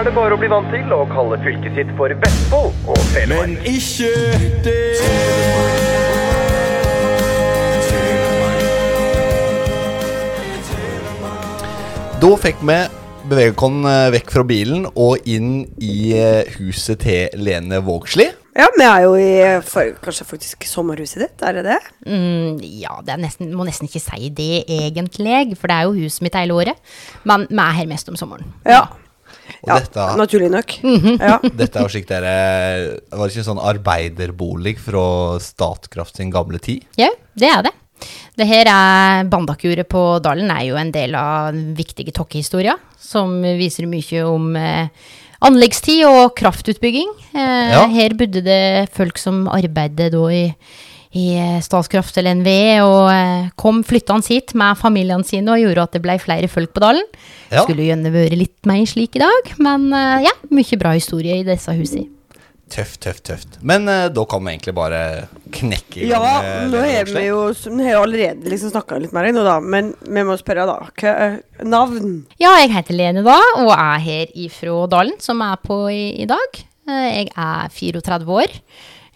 er det bare å bli vant til å kalle fylket sitt for Vestfold og Telemark. Men ikke det. Da fikk vi beveget oss eh, vekk fra bilen og inn i eh, huset til Lene Vågsli. Ja, vi er jo i for, kanskje faktisk sommerhuset ditt, er det det? Mm, ja, det er nesten, må nesten ikke si det egentlig, for det er jo huset mitt hele året. Men vi er her mest om sommeren. Ja. Og ja dette, Naturlig nok. Mhm. ja. dette er jo slik dere Var det ikke en sånn arbeiderbolig fra Statkraft sin gamle tid? Ja, det er det. Det her er Bandakuret på Dalen er jo en del av den viktige tokkehistoria, som viser mye om eh, anleggstid og kraftutbygging. Eh, Ja. Her bodde det folk som arbeidet da i, i eh, Statskraft eller NVE, og eh, kom flyttende hit med familiene sine og gjorde at det ble flere folk på Dalen. Ja. Skulle gjerne vært litt mer slik i dag, men eh, ja, mye bra historie i disse husene. Tøft, tøft, tøft. Men uh, da kan vi egentlig bare knekke i gang. Ja, nå har vi jo vi har allerede liksom snakka litt med deg nå, da. Men vi må spørre, da. Hva er navn? Ja, jeg heter Lene da, og er her ifra Dalen, som er på i, i dag. Jeg er 34 år,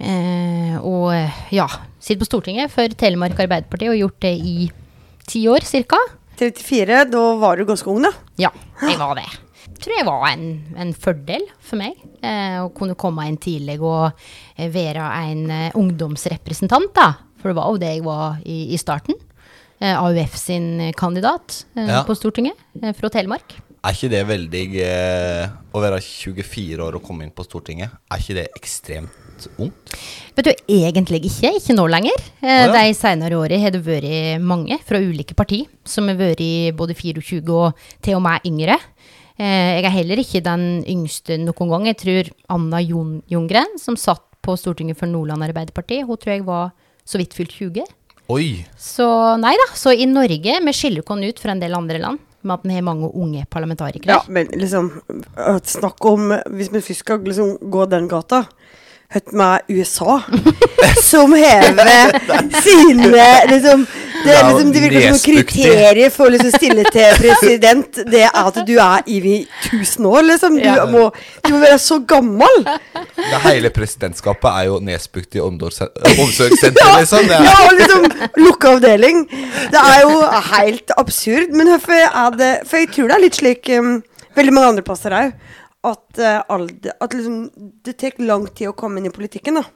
eh, og ja, sitter på Stortinget for Telemark Arbeiderparti og gjort det i ti år cirka. 34, da var du ganske ung, da. Ja, jeg var det. Tror jeg var en, en fordel for meg eh, å kunne komme inn tidlig og være en eh, ungdomsrepresentant, da. For det var jo det jeg var i, i starten. Eh, AUF sin kandidat eh, Ja. på Stortinget eh, fra Telemark. Er ikke det veldig eh, Å være 24 år og komme inn på Stortinget, er ikke det ekstremt ungt? Vet du, egentlig ikke. Ikke nå lenger. Ah, ja. De senere årene har det vært mange fra ulike parti som har vært både 24 og til og med yngre. Eh, jeg er heller ikke den yngste noen gang. Jeg tror Anna Jon Jungren, som satt på Stortinget for Nordland Arbeiderparti, hun tror jeg var så vidt fylt 20. Oi! Så nei da. Så i Norge, vi skiller oss ut fra en del andre land med at vi har mange unge parlamentarikere. Ja, men liksom Snakk om Hvis vi først skal liksom gå den gata Høtt meg USA, som hever sine liksom Det, liksom, det virker som kriterier for å liksom stille til president. Det er at du er i 1000 år, liksom. Du, Ja. må, du må være så gammel. Det hele presidentskapet er jo nedspukt i omsorgssenteret, ja, liksom. Det Ja, er, Ja, liksom lukka avdeling. Det er jo helt absurd. Men hvorfor er det For jeg tror det er litt slik um, veldig mange andre plasser òg. At, uh, alder, at liksom, det tar lang tid å komme inn i politikken, da.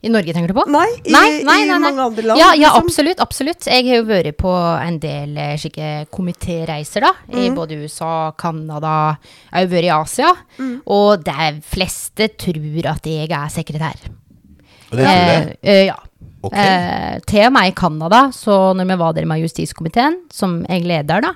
I Norge, tenker du på? Nei, i, i mange andre land. Ja, ja liksom. absolutt. absolutt. Jeg har jo vært på en del eh, slike komitéreiser, da. I Mm. både USA, Canada, jeg har vært i Asia. Mm. Og de fleste tror at jeg er sekretær. og det tror du? Eh, eh, ja. Ok. Eh, til og med i Canada, så når vi var der med justiskomiteen, som jeg leder, da,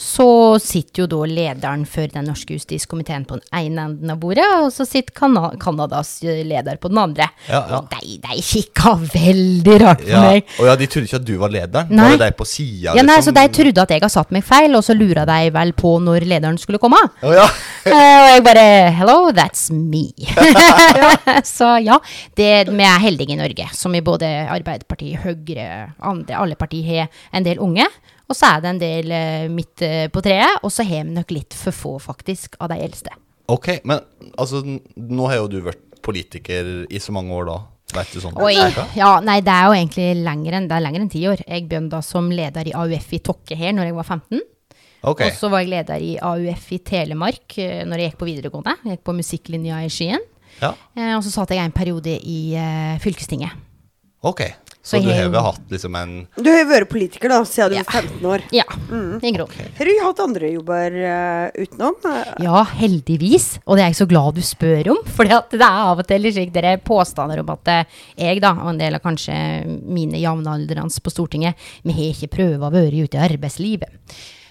så sitter jo da lederen for den norske justiskomiteen på den ene enden av bordet, og så sitter Cana Canadas leder på den andre. Ja, ja. Og de, de kikka veldig rart på Ja. meg. Og ja, de trodde ikke at du var lederen. Nei. Var det deg på sida? Ja, nei, så De trodde at jeg har satt meg feil, og så lura de vel på når lederen skulle komme. Oh, ja. Eh, og jeg bare Hello, that's me. så ja, det, vi er heldige i Norge, som i både Arbeiderpartiet, Høyre, andre, alle partier har en del unge. Og så er det en del eh, midt eh, på treet, og så har vi nok litt for få, faktisk, av de eldste. Ok, men altså, nå har jo du vært politiker i så mange år da. Vet du sånn? Oi, ja, nei, det er jo egentlig lenger enn, det er lenger enn ti år. Jeg begynte da som leder i AUF i Tokke her når jeg var 15. Ok. Og så var jeg leder i AUF i Telemark eh, når jeg gikk på videregående. Jeg gikk på musikklinja i Skien. Ja. Eh, og så satt jeg en periode i eh, fylkestinget. Ok. Så Så du jeg- har hatt liksom en Du har jo vært politiker da siden du var 15 år. Ja, i grunn. Har du hatt andre jobber uh, utenom? Eh, Ja, heldigvis. Og det er jeg så glad du spør om. For det er av og til litt slik dere påstander om at eh, jeg, da, og en del av kanskje mine jevnaldrende på Stortinget, vi har ikke prøvd å være ute i arbeidslivet.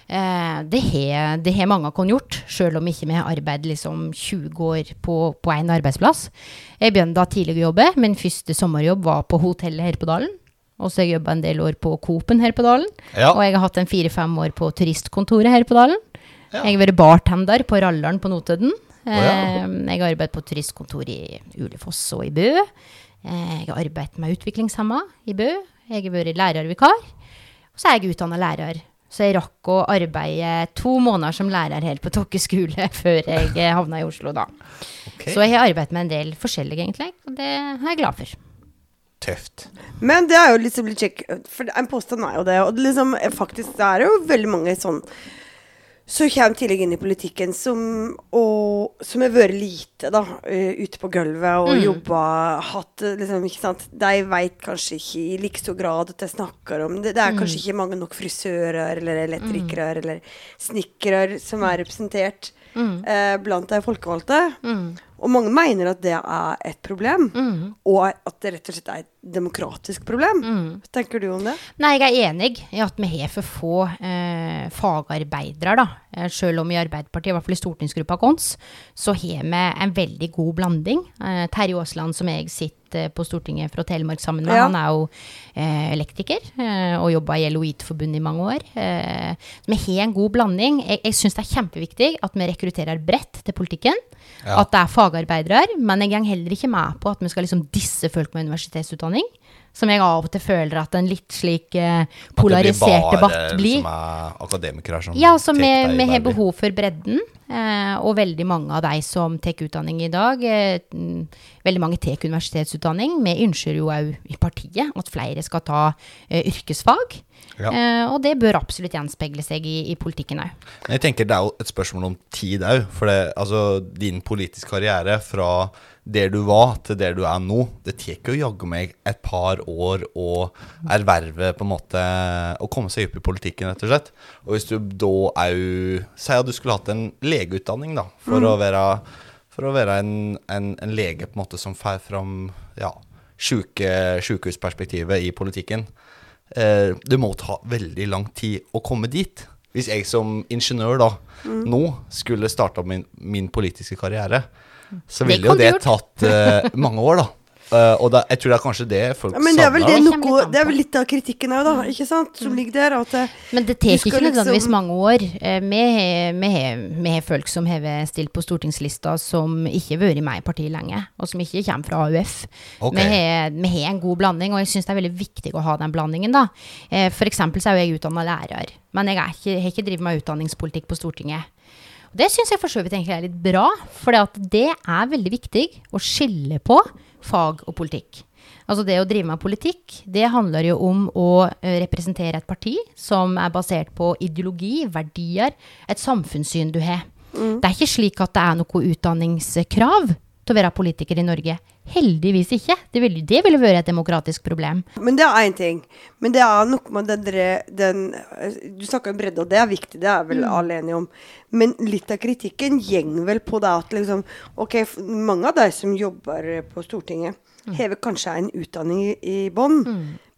Eh, det har det har mange av oss gjort, selv om ikke vi har arbeidet liksom 20 år på, på en arbeidsplass. Jeg begynte da tidlig å jobbe. Min første sommerjobb var på hotellet her på Dalen. Og så har jeg jobba en del år på Coop-en her på Dalen. Ja. Og jeg har hatt en fire-fem år på turistkontoret her på Dalen. Ja. Jeg har vært bartender på Rallaren på Notodden. ja. Eh, Jeg har arbeidet på turistkontor i Ulefoss og i Bø. Eh, Jeg har arbeidet med utviklingshemma i Bø. Jeg har vært lærervikar. Og så er jeg utdanna lærer Så jeg rakk å arbeide to måneder som lærer helt på Tokke skole før jeg eh, havna i Oslo, da. Okay. Så jeg har arbeidet med en del forskjellige, egentlig. Og det er jeg glad for. Tøft. Men det er jo liksom litt kjekk, for en påstand er jo det. Og det liksom, faktisk, det er jo veldig mange sånn som kommer tidlig inn i politikken, som, og, som har vært lite da, eh, ute på gulvet og jobba hatt eh, liksom, ikke sant? De vet kanskje ikke i like stor grad at jeg snakker om det. Det er kanskje ikke mange nok frisører eller elektrikere eller snekkere som er representert eh, blant de folkevalgte. Og mange mener at det er et problem, og at det rett og slett er et demokratisk problem. Hva tenker du om det? Nei, jeg er enig i at vi har for få eh, fagarbeidere, da. Eh, Selv om i Arbeiderpartiet, i hvert fall i stortingsgruppa vår, så har vi en veldig god blanding. Eh, Terje Aasland, som jeg sitter på Stortinget fra Telemark sammen med, Ja. han er jo eh, elektriker eh, og jobba i Eloit-forbundet i mange år. Eh, så vi har en god blanding. Jeg, jeg syns det er kjempeviktig at vi rekrutterer bredt til politikken. Ja. At det er fagarbeidere. Men jeg går heller ikke med på at vi skal liksom disse folk med universitetsutdanning. Som jeg av og til føler at en litt slik eh, polarisert debatt blir. At det Som er akademikere som Ja, så vi, har behov for bredden. Eh, og veldig mange av de som tar utdanning i dag, eh, mm, veldig mange tar universitetsutdanning. Vi ønsker jo òg i partiet at flere skal ta eh, yrkesfag. Ja. Og det bør absolutt gjenspeile seg i, i politikken òg. Jeg tenker det er jo et spørsmål om tid òg. For det, altså, din politiske karriere fra der du var til der du er nå, det tar jo jaggu meg et par år å erverve på en måte Å komme seg opp i politikken, rett og slett. Og hvis du da òg Si at du skulle hatt en legeutdanning, da, for å være, for å være en, en, en lege på en måte som får fram ja, sjuke- sjukehusperspektivet i politikken. Eh, det må ta veldig lang tid å komme dit. Hvis jeg som ingeniør da nå skulle starta min, min politiske karriere, så Det ville jo det tatt uh, mange år, da. Uh, og da, jeg tror det er kanskje det folk Ja, men det er vel det, savner. Det noe, det er vel litt av kritikken òg, da. Ikke sant? Som ligger der. At Men det tar ikke nødvendigvis liksom- mange år. Eh, Vi har- folk som har stilt på stortingslista som ikke har vært med i partiet lenge, og som ikke kommer fra AUF. Vi, har, en god blanding, og jeg syns det er veldig viktig å ha den blandingen. da. Eh, For eksempel så er jo jeg utdanna lærer, men jeg har ikke, har ikke drevet med utdanningspolitikk på Stortinget. Det syns jeg for så vidt egentlig er litt bra, for det er veldig viktig å skille på fag og politikk. Altså det å drive med politikk, det handler jo om å eh, representere et parti som er basert på ideologi, verdier, et samfunnssyn du har. Det er ikke slik at det er noe utdanningskrav til å være politiker i Norge. Heldigvis ikke. Det ville, det ville vært et demokratisk problem. men det er én ting. Men det er noe med den, den Du snakker om bredde, og det er viktig, det er vel alle enige om. Men litt av kritikken gjenger vel på det at liksom Ok, mange av de som jobber på Stortinget, hever kanskje en utdanning i, i bånn.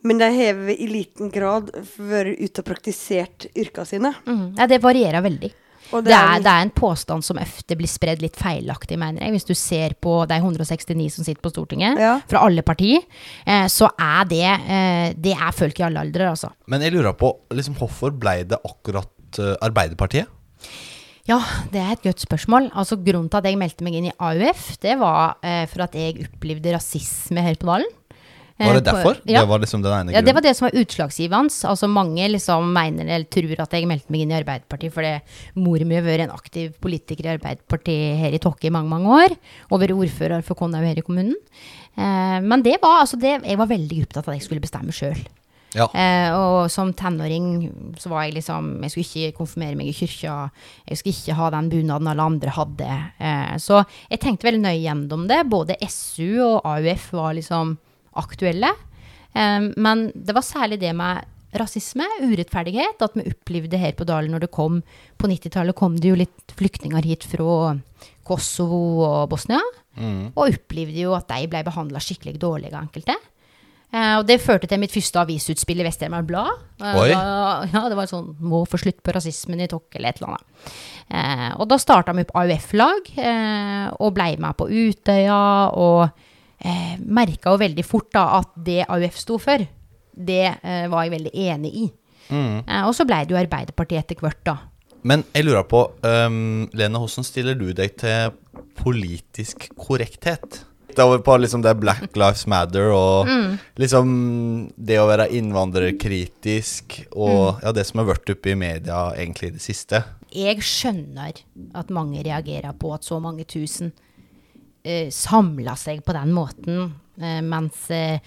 Men de hever i liten grad vært ute og praktisert yrkene sine. Mm. Ja, det varierer veldig. Og Det er, det er en påstand som ofte blir spredd litt feilaktig, mener jeg. Hvis du ser på de 169 som sitter på Stortinget, Ja. fra alle partier, eh, så er det, eh, det er folk i alle aldre, altså. Men jeg lurer på liksom, hvorfor ble det akkurat uh, Arbeiderpartiet? Ja, det er et godt spørsmål. Altså Grunnen til at jeg meldte meg inn i AUF, det var eh, for at jeg opplevde rasisme her på Dalen. Eh, Var det på- derfor? Ja. Det var liksom den ene Ja, det var det som var utslagsgivende. Altså Mange liksom mener eller tror at jeg meldte meg inn i Arbeiderpartiet fordi mor mi har vært en aktiv politiker i Arbeiderpartiet her i Tokke i mange mange år. Og vært ordfører for Konau her i kommunen. Eh, men det var altså det Jeg var veldig opptatt av at jeg skulle bestemme sjøl. Ja. Eh, og som tenåring så var jeg liksom Jeg skulle ikke konfirmere meg i kyrkja. Jeg skulle ikke ha den bunaden alle andre hadde. Eh, så jeg tenkte veldig nøye gjennom det. Både SU og AUF var liksom aktuelle. Men det var særlig det med rasisme, urettferdighet, at vi opplevde her på Dalen når det kom På 90-tallet kom det jo litt flyktninger hit fra Kosovo og Bosnia. Og opplevde jo at de ble behandla skikkelig dårlig av enkelte. Eh, og det førte til mitt første avisutspill i Vest-Telemark Blad. Eh. Da, ja, det var sånn 'Må få slutt på rasismen i Tokk', eller et eller annet. Eh, og da starta vi opp AUF-lag, og blei med på Utøya, og eh, merka jo veldig fort da at det AUF sto for, det eh, var jeg veldig enig i. Eh, og så blei det jo Arbeiderpartiet etter hvert, da. Men jeg lurer på, um, Lene, hvordan stiller du deg til politisk korrekthet? Det over på liksom det Black Lives Matter og Mm. liksom det å være innvandrerkritisk og ja, det som har vært oppe i media egentlig i det siste. Jeg skjønner at mange reagerer på at så mange tusen eh, samla seg på den måten, eh, mens eh,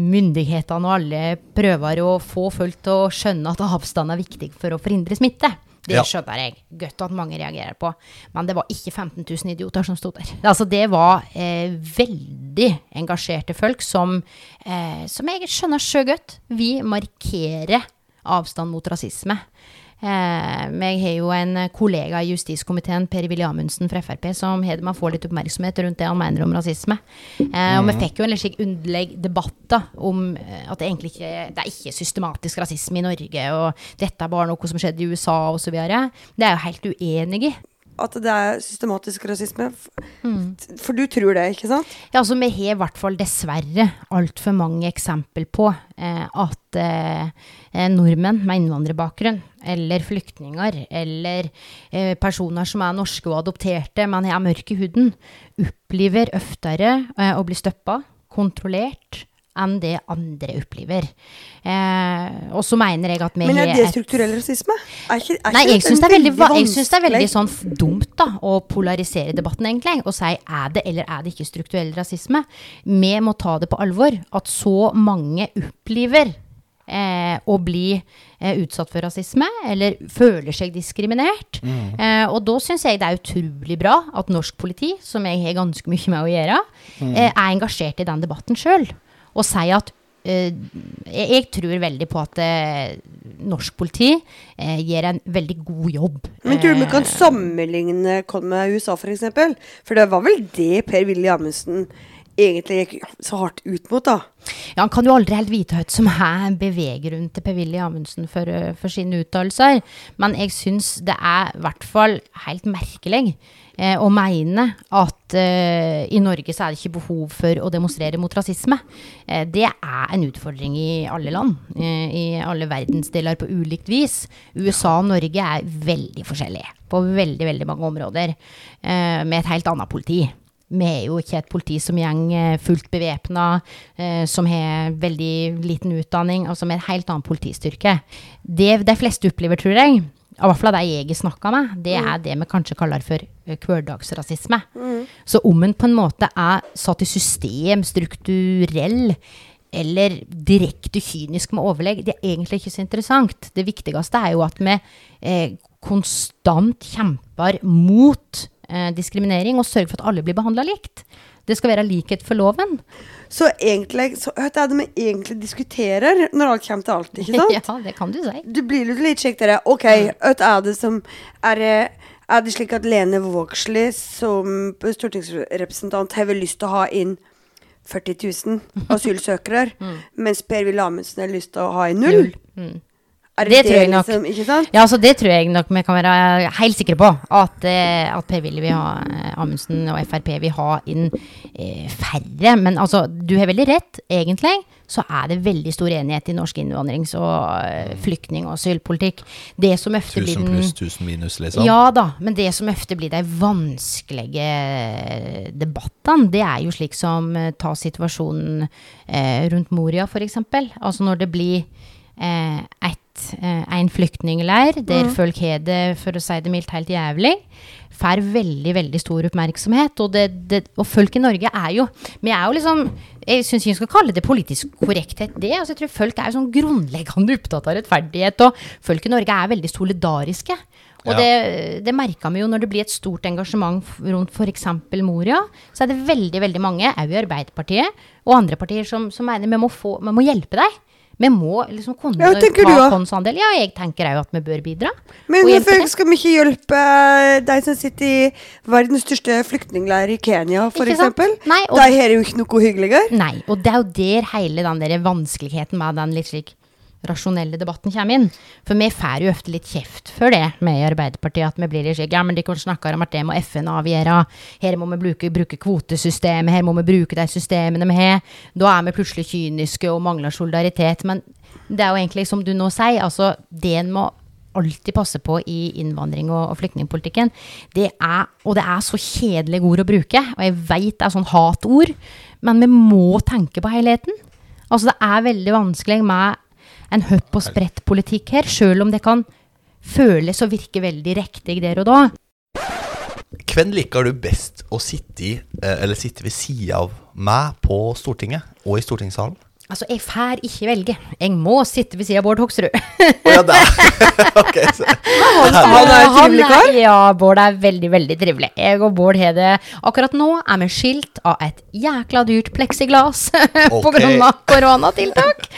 myndighetene og alle prøver å få folk til å skjønne at avstand er viktig for å forhindre smitte. Det skjønner jeg godt at mange reagerer på. Men det var ikke 15 000 idioter som sto der. Altså, det var eh, veldig engasjerte folk som, eh, som jeg skjønner så godt. Vi markerer avstand mot rasisme. Eh, jeg har jo en kollega i justiskomiteen, Per-Willy Amundsen fra Frp, som har man får litt oppmerksomhet rundt det han mener om rasisme. Eh, Og vi fikk jo en slik underlig debatt om eh, at det egentlig ikke det er ikke systematisk rasisme i Norge, og dette er bare noe som skjedde i USA osv. Det er jeg jo helt uenig i. At det er systematisk rasisme. Mm. For du tror det, ikke sant? Ja, altså Vi har i hvert fall dessverre altfor mange eksempel på eh, at eh, eh, nordmenn med innvandrerbakgrunn, eller flyktninger, eller eh, personer som er norske og adopterte, men er mørke i huden, opplever oftere eh, å bli stoppa, kontrollert, enn det andre opplever. Eh, og så mener jeg at vi Men er det et- strukturell rasisme? Er ikke, er Nei, jeg syns det, er veldig va- jeg synes det er veldig sånn dumt da, å polarisere debatten, egentlig. Og si er det eller er det ikke strukturell rasisme. Vi må ta det på alvor at så mange opplever eh, å bli eh, utsatt for rasisme, eller føler seg diskriminert. Eh, og da syns jeg det er utrolig bra at norsk politi, som jeg har ganske mye med å gjøre, eh, er engasjert i den debatten sjøl. Og sier at eh, jeg, tror veldig på at eh, norsk politi eh, gjør en veldig god jobb. Men tror du vi kan sammenligne oss med USA, f.eks.? For, eksempel? for det var vel det Per-Willy Amundsen egentlig gikk så hardt ut mot, da? Ja, Han kan jo aldri helt vite hva som er beveggrunnen til Per-Willy Amundsen for, for sine uttalelser. Men jeg syns det er i hvert fall helt merkelig eh, å mene at eh, i Norge så er det ikke behov for å demonstrere mot rasisme. Eh, det er en utfordring i alle land, eh, i alle verdensdeler på ulikt vis. USA og Norge er veldig forskjellige på veldig, veldig mange områder, eh, med et helt annet politi. Vi er jo ikke et politi som gjeng eh, fullt bevæpna, som har veldig liten utdanning, altså med en helt annen politistyrke. Det de fleste opplever, tror jeg, i hvert fall av de jeg har snakka med, det er det vi kanskje kaller for eh, Mm. Så om en på en måte er satt i system, strukturell, eller direkte kynisk med overlegg, det er egentlig ikke så interessant. Det viktigste er jo at vi eh, konstant kjemper mot eh, diskriminering og sørger for at alle blir behandla likt. Det skal være likhet for loven. Så egentlig, så hva er det vi egentlig diskuterer når alt kommer til alt, ikke sant? ja, det kan du si. Du blir litt slik der Ok, hva er det som Er det er det slik at Lene Vågslid som stortingsrepresentant har lyst til å ha inn 40 000 asylsøkere, mens Per-Willy Amundsen har lyst til å ha inn null? Er Det tror jeg nok. liksom, ikke sant? Ja, altså Det tror jeg nok vi kan være helt sikre på. At, eh, at Per-Willy vil ha eh, Amundsen og Frp vil ha inn eh, færre. Men altså, du har veldig rett. Egentlig så er det veldig stor enighet i norsk innvandrings- og eh, flyktning- og asylpolitikk. Det som ofte blir 1000 den pluss tusen minus, liksom. Ja da, men det som ofte blir de vanskelige debattene, det er jo slik som eh, ta situasjonen eh, rundt Moria, f.eks. Altså når det blir eh, et, eh, en flyktningleir der folk har det, for å si det mildt, helt jævlig, får veldig, veldig stor oppmerksomhet. Og, det, det, og folk i Norge er jo Vi er jo liksom Jeg syns ikke vi skal kalle det politisk korrekthet, det. Altså, jeg tror folk er jo sånn grunnleggende opptatt av rettferdighet. Og folk i Norge er veldig solidariske. Og Ja. det, det merka vi jo når det blir et stort engasjement rundt f.eks. Moria. Så er det veldig veldig mange, òg i Arbeiderpartiet og andre partier, som, som mener vi må, få, vi må hjelpe deg. Vi må liksom kunne Ja, ta Ja, håndsandel. Ja, jeg tenker òg at vi bør bidra. Men hvorfor skal vi ikke hjelpe eh, de som sitter i verdens største flyktningleir i Kenya, f.eks.? De har jo ikke noe hyggeligere. Nei, og det er jo der hele den der vanskeligheten med den litt slik rasjonelle debatten kommer inn. For vi får jo ofte litt kjeft for det med i Arbeiderpartiet, at vi blir litt slik Ja, men de kan snakke om at det må FN avgjøre, her må vi bruke, bruke kvotesystemet, her må vi bruke de systemene vi har. Da er vi plutselig kyniske og mangler solidaritet. Men det er jo egentlig som du nå sier, altså det en må alltid passe på i innvandring- og, og flyktningpolitikken, det er Og det er så kjedelige ord å bruke, og jeg veit det er sånn hatord, men vi må tenke på helheten. Altså, det er veldig vanskelig med en høpp og sprett-politikk her, sjøl om det kan føles og virke veldig riktig der og da. Hvem liker du best å sitte i, eh, eller sitte ved sida av meg på Stortinget og i stortingssalen? Altså, jeg får ikke velge. Jeg må sitte ved siden av Bård Hoksrud. Å ja, da. Ok, så Han er trivelig Han kar. Ja, Bård er veldig, veldig trivelig. Jeg og Bård har det Akkurat nå er vi skilt av et jækla dyrt pleksiglass på pga. koronatiltak.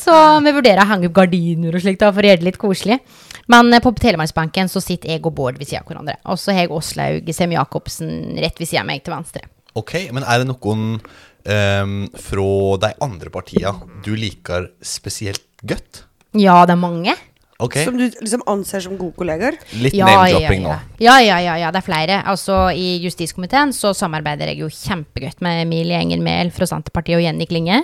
Så vi vurderer å henge opp gardiner og slikt da, for å gjøre det litt koselig. Men eh, på Telemarksbenken så sitter jeg og Bård ved siden av hverandre. Og så har jeg Åslaug Sem-Jacobsen rett ved siden av meg til venstre. Ok, men er det noen ehm, fra de andre partiene du liker spesielt godt? Ja, det er mange. Ok, Som du liksom anser som gode kollegaer. litt Ja, name-dropping ja, nå. ja. ja, ja, ja, ja, det er flere. Altså, I justiskomiteen så samarbeider jeg jo kjempegodt med Emilie Enger Mehl fra Senterpartiet og Jenny Klinge.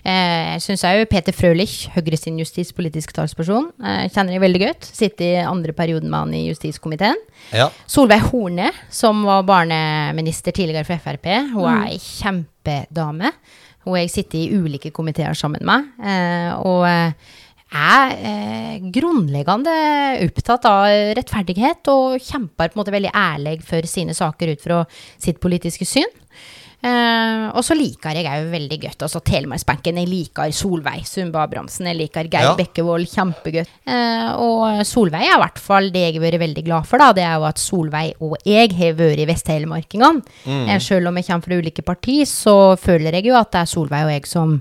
Eh, jeg syns òg Peter Frølich, Høyre sin justispolitiske talsperson, eh, kjenner jeg veldig godt. Sitter i andre perioden med han i justiskomiteen. Ja. Solveig Horne, som var barneminister tidligere for Frp, hun er ei kjempedame. Hun har jeg sittet i ulike komiteer sammen med. Eh, og eh, er eh, grunnleggende opptatt av rettferdighet og kjemper på en måte veldig ærlig for sine saker ut fra sitt politiske syn. Eh, og så liker jeg òg veldig godt altså Telemarksbenken. Jeg liker Solveig Sundbø Abrahamsen. Jeg liker Geir Ja. Bekkevold kjempegodt. Eh, og Solveig er i hvert fall det jeg har vært veldig glad for. da Det er jo at Solveig og jeg har vært i Vest-Telemark en gang. Eh, selv om jeg kommer fra ulike parti, så føler jeg jo at det er Solveig og jeg som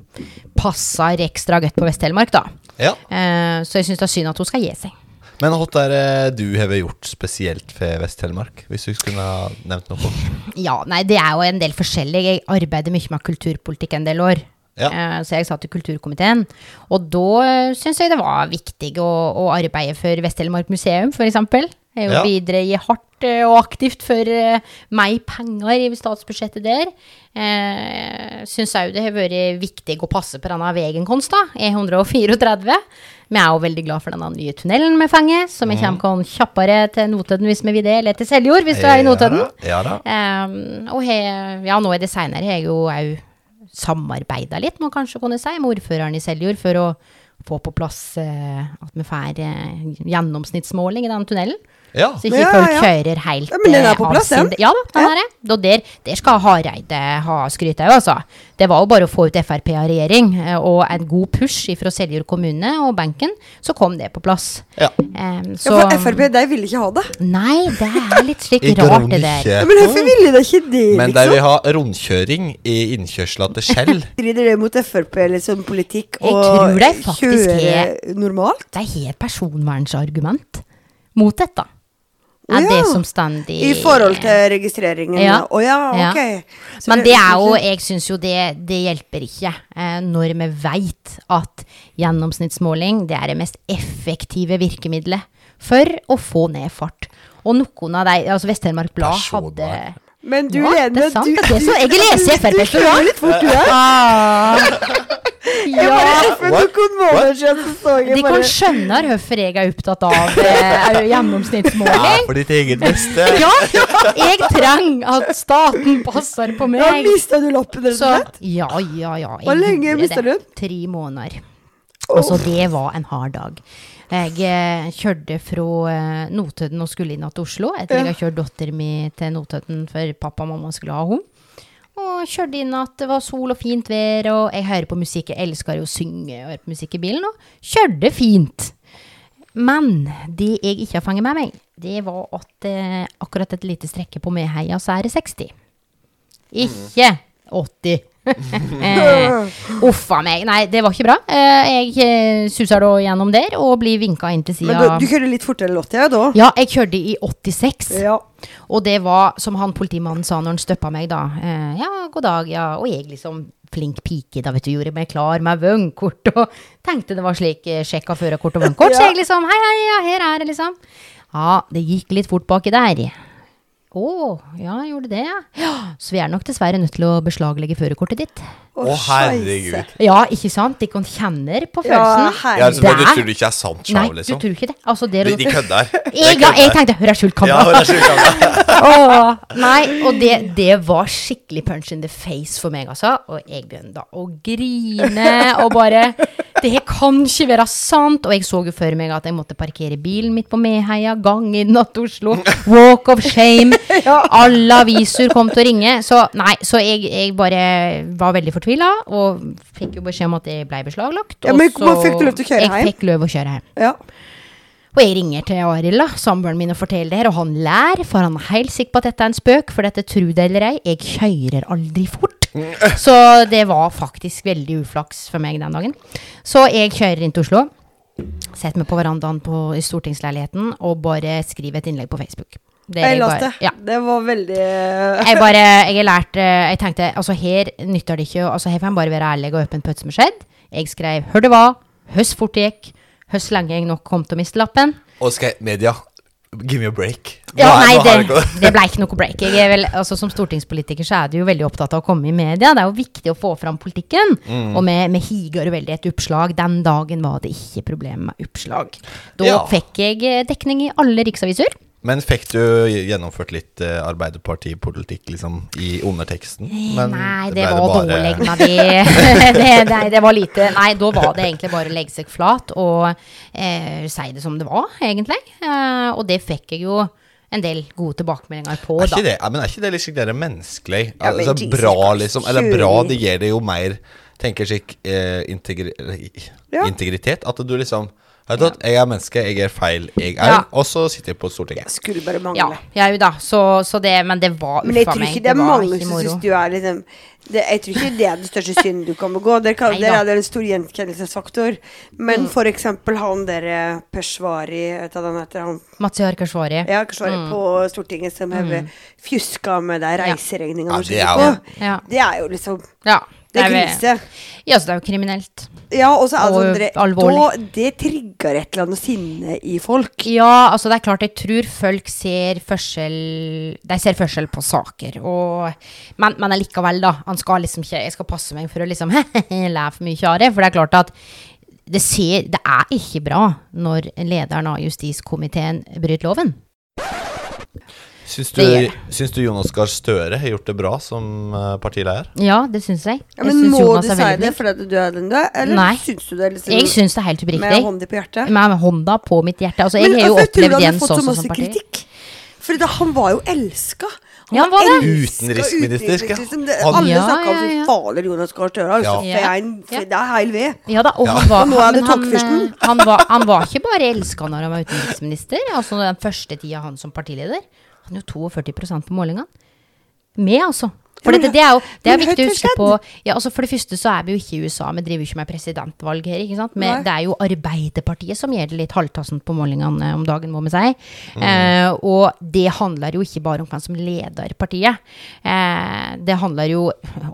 passer ekstra godt på Vest-Telemark. da ja. Eh, Så jeg syns det er synd at hun skal gi seg. Men hva har du har gjort spesielt for Vest-Telemark? Hvis du skulle ha nevnt noe? Ja, nei, det er jo en del forskjellig. Jeg arbeider mye med kulturpolitikk en del år. Ja. Eh, Så jeg satt i kulturkomiteen. Og da syns jeg det var viktig å, å arbeide for Vest-Telemark museum, f.eks. Jeg Ja. bidrar hardt eh, og aktivt for eh, meg penger i statsbudsjettet der. Eh, syns òg det har vært viktig å passe på denne veien vår. E134. Vi er jo veldig glad for denne nye tunnelen vi fanger, så vi Mm. kommer kjappere til Notodden hvis vi vil det, eller til Seljord hvis du er i Notodden. Ja da. Um, og he, ja, nå i det seinere har jeg jo òg samarbeida litt, må kanskje kunne si, med ordføreren i Seljord for å få på plass uh, at vi får uh, gjennomsnittsmåling i den tunnelen. Ja. Så ikke Ja, folk ja. kjører helt Ja, men den er eh, på plass, den. Ja da, den er det. Og der, der skal Hareide ha skryt òg, altså. Det var jo bare å få ut Frp av regjering, eh, og en god push fra Seljord kommune og benken, så kom det på plass. Ja. Um, Ja, for Frp, de ville ikke ha det. Nei, det er litt slik rart, det der. Ja, men hvorfor ville de ikke det, Men de liksom? vil ha rundkjøring i innkjørsla til Skjell. Strider det mot Frp liksom politikk faktisk kjøre er- normalt? De har personvernsargument mot dette. Å ja. det som stendig I forhold til registreringen? Ja. Å ja, Ja. ok. Ja. Men det er jo, jeg syns jo det, det hjelper ikke. Eh, når vi veit at gjennomsnittsmåling det er det mest effektive virkemidlet for å få ned fart. Og noen av de Altså Vest-Telemark Blad hadde. Men du, Hva? Lene, Det er sant, du, det er det jeg leser du FRP. Du kjører litt fort, du er. ah. Jeg Ja. bare, for noen måneder siden så så jeg De kan skjønne hvorfor jeg er opptatt av eh, Ja, for ditt eget beste. Ja, jeg trenger at staten passer på meg. Ja, mista du lappen, rett og slett? ja, ja, ja. Hvor lenge mista du den? Tre måneder. Altså, det var en hard dag. Jeg eh, kjørte fra eh, Notodden og skulle inn til Oslo. Etter jeg har kjørt datteren min til Notodden for pappa og mamma skulle ha henne. Og kjørte inn at det var sol og fint vær, og jeg hører på musikk. Jeg elsker jo å synge og høre på musikk i bilen, og kjørte fint. Men det jeg ikke har fanget med meg, det var at eh, akkurat et lite strekke på Meheia, så er det 60. Ikke 80. eh, Uffa meg. Nei, det var ikke bra. Eh, jeg eh, suser da gjennom der og blir vinka inn til Men sida. du, du kjørte litt fortere enn 80 ja, da? Ja, jeg kjørte i 86. Ja. Og det var, som han politimannen sa når han støppa meg, da. Eh, ja, god dag, ja. Og jeg liksom flink pike, da, vet du, gjorde meg klar med vognkort og tenkte det var slik eh, sjekka førerkort og vognkort. Så jeg liksom Hei, hei, ja, her er det, liksom. Ja, det gikk litt fort baki der. Å, ja, jeg gjorde det, ja. ja. Så vi er nok dessverre nødt til å beslaglegge førerkortet ditt. Å, herregud. Ja, ikke sant? De kan kjenner på Ja, følelsen. Ja, altså, men du tror det ikke er sant, Nei, du liksom? tror ikke det. Altså, det De, de kødder. Jeg, ja, jeg tenkte Hør, skjult Ja, kamera. er Anna. Åh, nei, og det, det var skikkelig punch in the face for meg, altså. Og jeg begynte å grine og bare Det her kan ikke være sant. Og jeg så jo for meg at jeg måtte parkere bilen mitt på Meheia, gang inn natt Oslo. Walk of shame. Alle aviser kom til å ringe. Så nei, så jeg, jeg bare var veldig fortvila, og fikk jo beskjed om at det ble beslaglagt. Ja, men så- fikk du lov til å kjøre jeg hjem? fikk lov å kjøre hjem. Ja. Og jeg ringer til Arild, samboeren min, og forteller det her, og han lær, for han er helt sikker på at dette er en spøk, for dette tror det eller ei, jeg kjører aldri fort. Så det var faktisk veldig uflaks for meg den dagen. Så jeg kjører inn til Oslo, setter meg på verandaen på, i stortingsleiligheten og bare skriver et innlegg på Facebook. Der Jeg leste. det. Ja, Det var veldig jeg bare, jeg har lært eh, Jeg tenkte, altså her nytter det ikke Altså her får jeg bare være ærlig og åpen på hva som har skjedd. Jeg skrev, hør det var Høst fort det gikk. Høst lenge jeg nok kom til å miste lappen. Og skal media, give me a break. Ja, Nå nei, det, det ble ikke noe break. Jeg er vel, altså Som stortingspolitiker så er du jo veldig opptatt av å komme i media. Det er jo viktig å få fram politikken. Mm. Og med, med higer veldig et oppslag Den dagen var det ikke problem med oppslag. Da Ja. fikk jeg eh, dekning i alle riksaviser Men fikk du gjennomført litt eh, Arbeiderpartipolitikk liksom i underteksten? Men Nei, det det var bare- dårlig med det. det. Det var lite Nei, da var det egentlig bare å legge seg flat og eh, si det som det var, egentlig. Eh, og det fikk jeg jo en del gode tilbakemeldinger på, Er da. det, ja, men er ikke det liksom det er menneskelig? Ja, men altså, Jesus bra, liksom. Eller bra, det gir det jo mer Tenker jeg, eh, integri Ja. integritet. At du liksom Vet du hva, jeg er menneske, jeg gjør feil, jeg er, Ja. og så sitter jeg på Stortinget. Skulle bare mangle. Ja, jeg da. Så, så det Men det var Men jeg tror meg. ikke det er mange som syns du er liksom det, Jeg tror ikke det er den største synden du kan begå. Der, kan, det der er det en stor gjenkjennelsesfaktor. Men Mm. for eksempel han der Peshvari Peshwari Vet du hva han heter? Han Mats Keshvari. ja, Keshvari Mm. på Stortinget som har fjuska med de reiseregningene Ja, det er jo- Ja. Det er jo liksom ja. Det er krise. Ja, så det er jo kriminelt. Ja, og så er det sånn dere- alvorlig. da, Det trigger et eller annet sinne i folk. Ja, altså det er klart jeg tror folk ser forskjell De ser forskjell på saker og, men, men allikevel da Han skal liksom ikke Jeg skal passe meg for å liksom Le for mye av det For det er klart at det, ser, det er ikke bra Når lederen av justiskomiteen Bryter loven Syns du, syns du Jonas Gahr Støre har gjort det bra som partileier? partileder? Ja, det synes jeg Ja, Jeg men synes må Jonas du si det fordi du er den du er, eller Nei. syns du det liksom Jeg synes det er helt med oppriktig på hjertet? Med hånda på mitt hjerte Altså jeg Men har jo tror opplevd han har Jens fått så også som parti kritikk? Fordi da, han var jo elska. Ja, han var det. Utenriksminister, Liksom, han- alle Ja, snakka om ja, ja. faler Jonas Gahr Støre. Altså, Ja. Ja. Det er heil ved. Ja da, og han var, nå er det men han, eh, han, var, han var ikke bare elska når han var utenriksminister. Altså den første tida han som partileder. Han jo 42% på målingene. Med, altså. For dette, det er jo det er viktig å huske på ja, altså For det første så er vi jo ikke i USA, vi driver jo ikke med presidentvalg her. ikke sant? Men det er jo Arbeiderpartiet som gjør det litt halvtassent på målingene om dagen, må vi si. Eh, og det handler jo ikke bare om hvem som leder partiet. Eh, det handler jo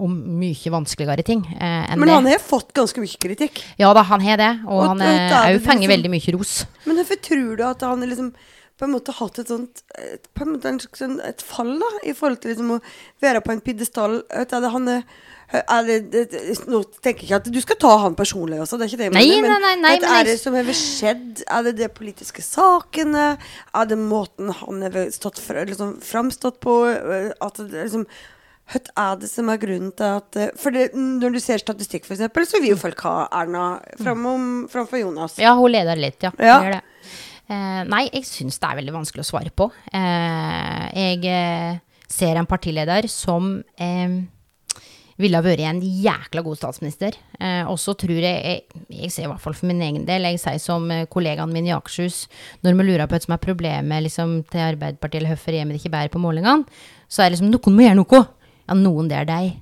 om mye vanskeligere ting eh, enn Men han har fått ganske mye kritikk. Ja da, han har det, og, Og han har òg liksom- veldig mye ros. Men hvorfor tror du at han liksom på en måte hatt et sånt et, på en måte en sånn- et fall, da, i forhold til liksom å være på en pidestall? Det, Nå tenker jeg ikke at du skal ta han personlig også, det er ikke det jeg mener. nei, nei, nei, men er det som har skjedd? Er det de politiske sakene? Er det måten han har stått liksom, framstått på? øh, At det liksom hva er det som er grunnen til at øh, For det, når du ser statistikk, eksempel, så vil jo folk ha Erna framfor Jonas. Ja, hun leder litt, ja. Ja. Gjør det. Eh, nei, jeg syns det er veldig vanskelig å svare på. Eh, jeg eh, ser en partileder som ville ha vært en jækla god statsminister. Eh, og så tror jeg, jeg Jeg ser i hvert fall for min egen del, jeg sier som kollegaen min i Akershus, når vi lurer på hva som er problemet liksom, til Arbeiderpartiet, eller hvorfor er vi ikke bedre på målingene, så er det liksom noen må gjøre noe. Ja, noen det er deg.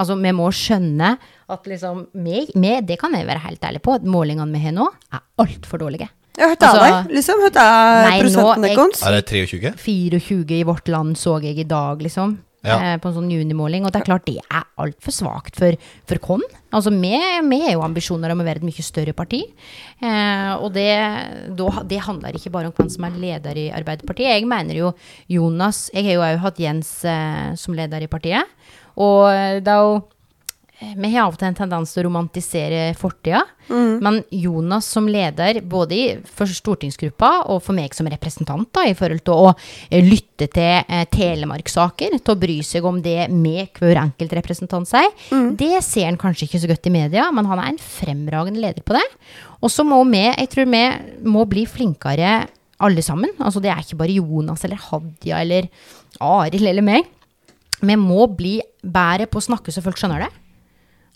Altså, vi må skjønne at liksom, vi, vi, det kan jeg være helt ærlig på, målingene vi har nå, er altfor dårlige. Ja, hva er Altså- det? Liksom, hva er prosenten deres? Er det 23? 24 i vårt land så jeg i dag, liksom. Ja. eh, på en sånn junimåling. Og det er klart det er altfor svakt for, for Kon. Altså, vi, vi har jo ambisjoner om å være et mye større parti. Eh, og det, då, det handler ikke bare om hvem som er leder i Arbeiderpartiet. Jeg mener jo Jonas Jeg har jo òg hatt Jens eh, som leder i partiet. Og det er jo vi har av og til en tendens til å romantisere fortida. Men Jonas som leder, både for stortingsgruppa og for meg som representant, da, i forhold til å eh, lytte til eh, Telemark-saker, til å bry seg om det med hver enkelt representant sier, det ser han kanskje ikke så godt i media, men han er en fremragende leder på det. Og så må vi, jeg tror vi må bli flinkere alle sammen. Altså det er ikke bare Jonas eller Hadia eller Arild eller meg. Vi må bli bedre på å snakke så folk skjønner det.